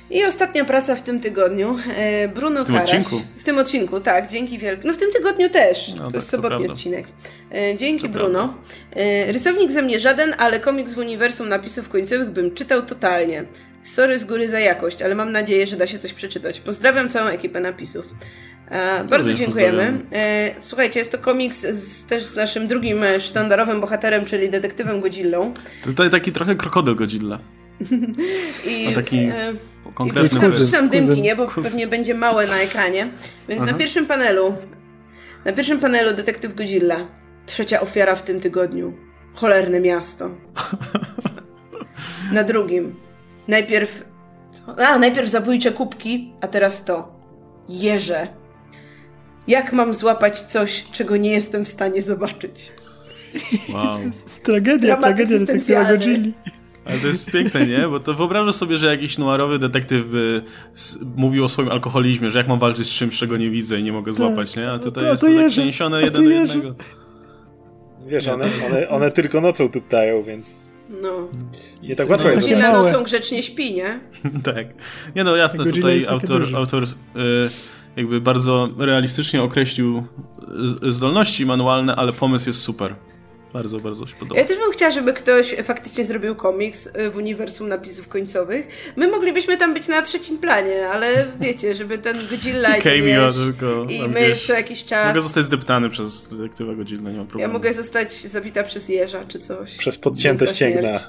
I ostatnia praca w tym tygodniu. E, Bruno W tym Karaś. odcinku? W tym odcinku, tak. Dzięki wielkie. No w tym tygodniu też. No, to tak, jest sobotni to odcinek. E, dzięki to Bruno. E, rysownik ze mnie żaden, ale komiks w uniwersum napisów końcowych bym czytał totalnie. Sorry z góry za jakość, ale mam nadzieję, że da się coś przeczytać. Pozdrawiam całą ekipę napisów. E, bardzo dziękujemy. E, słuchajcie, jest to komiks z, też z naszym drugim sztandarowym bohaterem, czyli detektywem Godzillą. Tutaj taki trochę krokodyl Godzilla. [LAUGHS] I, A taki e, konkretny Wciskam dymki, nie? Bo kuzyn. pewnie będzie małe na ekranie. Więc Aha. na pierwszym panelu na pierwszym panelu detektyw Godzilla. Trzecia ofiara w tym tygodniu. Cholerne miasto. [LAUGHS] Na drugim. Najpierw... A, najpierw zabójcze kubki, a teraz to. Jeże. Jak mam złapać coś, czego nie jestem w stanie zobaczyć? Wow. tragedia, tragedia detektywa Godzilli. Ale to jest piękne, nie? Bo to wyobrażasz sobie, że jakiś noirowy detektyw by mówił o swoim alkoholizmie, że jak mam walczyć z czymś, czego nie widzę i nie mogę tak. złapać, nie? A tutaj to, jest to, to tak przeniesione jeden do jednego. Wiesz, one, one, one tylko nocą tu ptają, więc... No. Nie tak łatwo jest. na nocą grzecznie śpi, nie? [LAUGHS] tak. Nie no, jasne, tutaj autor, autor y, jakby bardzo realistycznie określił zdolności manualne, ale pomysł jest super. Bardzo, bardzo się podoba. Ja też bym chciała, żeby ktoś faktycznie zrobił komiks y, w uniwersum napisów końcowych. My moglibyśmy tam być na trzecim planie, ale wiecie, żeby ten Godzilla [LAUGHS] i, Cameo, tylko i my co jakiś czas... Mogę zostać zdeptany przez detektywa Godzilla, nie ma problemu. Ja mogę zostać zabita przez jeża czy coś. Przez podcięte ścięgna.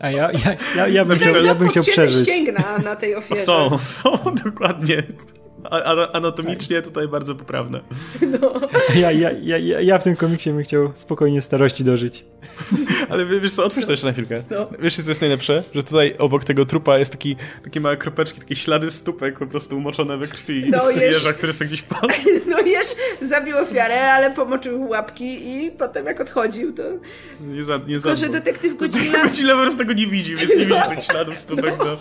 A ja, ja, ja, ja bym chciał, ja bym chciał przeżyć. ścięgna na tej [LAUGHS] ofierze. Są, są, [LAUGHS] dokładnie anatomicznie tutaj bardzo poprawne. No. [LAUGHS] Ja, ja, ja, ja w tym komiksie bym chciał spokojnie starości dożyć. [LAUGHS] Ale wiesz co, otwórz to jeszcze na chwilkę. No. Wiesz co jest najlepsze? Że tutaj obok tego trupa jest taki, takie małe kropeczki, takie ślady stópek po prostu umoczone we krwi. No jeż, który sobie gdzieś padł. [LAUGHS] No jeż zabił ofiarę, ale pomoczył łapki i potem jak odchodził to... Nie za, nie Tylko, że detektyw Godzilla... Godzilla po prostu tego nie widzi, więc nie widzi tych śladów stópek, no.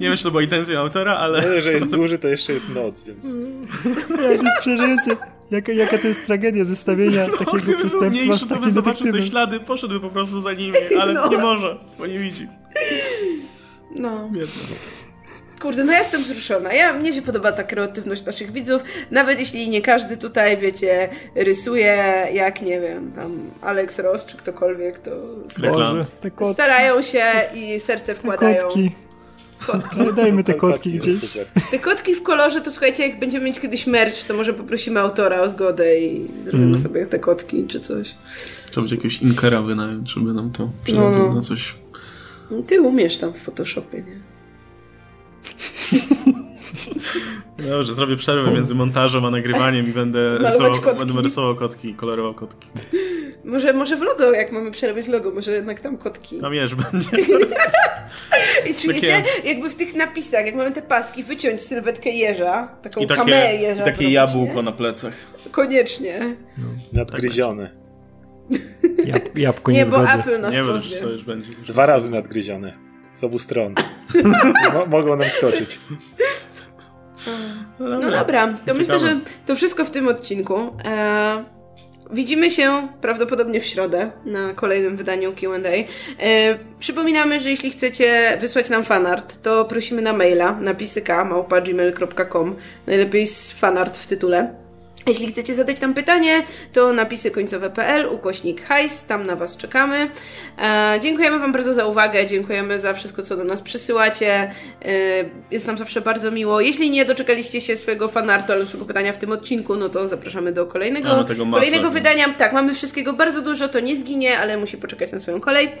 Nie wiem, czy to była intencja autora, ale... No, że jest duży, to jeszcze jest noc, więc... [LAUGHS] Ja, to jest przeżyjące. Jaka, jaka to jest tragedia zestawienia no, takiego przestępstwa mniejszy, z takim to by zobaczył te ślady, poszedłby po prostu za nimi, ale no. nie może, bo nie widzi. No. Biedno. Kurde, no ja jestem wzruszona. Ja, mnie się podoba ta kreatywność naszych widzów, nawet jeśli nie każdy tutaj, wiecie, rysuje jak, nie wiem, tam Alex Ross czy ktokolwiek, to starają się i serce wkładają. Kotki. Kotki. Dajmy te kotki gdzieś. Te kotki w kolorze, to słuchajcie, jak będziemy mieć kiedyś merch, to może poprosimy autora o zgodę i zrobimy mm. sobie te kotki czy coś. Trzeba będzie jakiegoś inkera wynająć, żeby nam to przerobił no. na coś. Ty umiesz tam w Photoshopie, nie? [LAUGHS] Dobrze, zrobię przerwę między montażem a nagrywaniem i będę rysował, kotki. będę rysował kotki, kolorował kotki. Może, może w logo, jak mamy przerobić logo, może jednak tam kotki. Tam jeż [LAUGHS] będzie. I czujecie, takie... jakby w tych napisach, jak mamy te paski, wyciąć sylwetkę jeża, taką I takie, kamerę jeża. I takie jabłko na plecach. Koniecznie. No. Nadgryzione. Jab, jabłko nie, nie bo Apple nas nie pozwie. to już będzie. Dwa razy nadgryzione. Z obu stron. [LAUGHS] mogą nam skoczyć. No dobra, no dobra to myślę, że to wszystko w tym odcinku. E, widzimy się prawdopodobnie w środę na kolejnym wydaniu QA. E, przypominamy, że jeśli chcecie wysłać nam fanart, to prosimy na maila napisyka małpa.gmail.com najlepiej z fanart w tytule. Jeśli chcecie zadać nam pytanie, to napisy końcowe.pl, ukośnik hajs, tam na Was czekamy. E, dziękujemy Wam bardzo za uwagę, dziękujemy za wszystko, co do nas przysyłacie. E, jest nam zawsze bardzo miło. Jeśli nie doczekaliście się swojego fanartu albo swojego pytania w tym odcinku, no to zapraszamy do kolejnego, kolejnego wydania. Tak, mamy wszystkiego bardzo dużo, to nie zginie, ale musi poczekać na swoją kolej.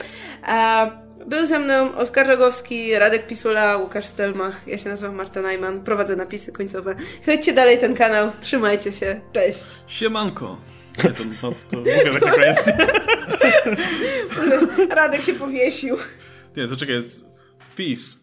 E, był ze mną Oskar Rogowski, Radek Pisula, Łukasz Stelmach. Ja się nazywam Marta Najman, prowadzę napisy końcowe. Chodźcie dalej ten kanał, trzymajcie się, cześć. Siemanko. Nie, to, no, to mówię na koniec. [LAUGHS] Radek się powiesił. Nie, to czekaj, peace.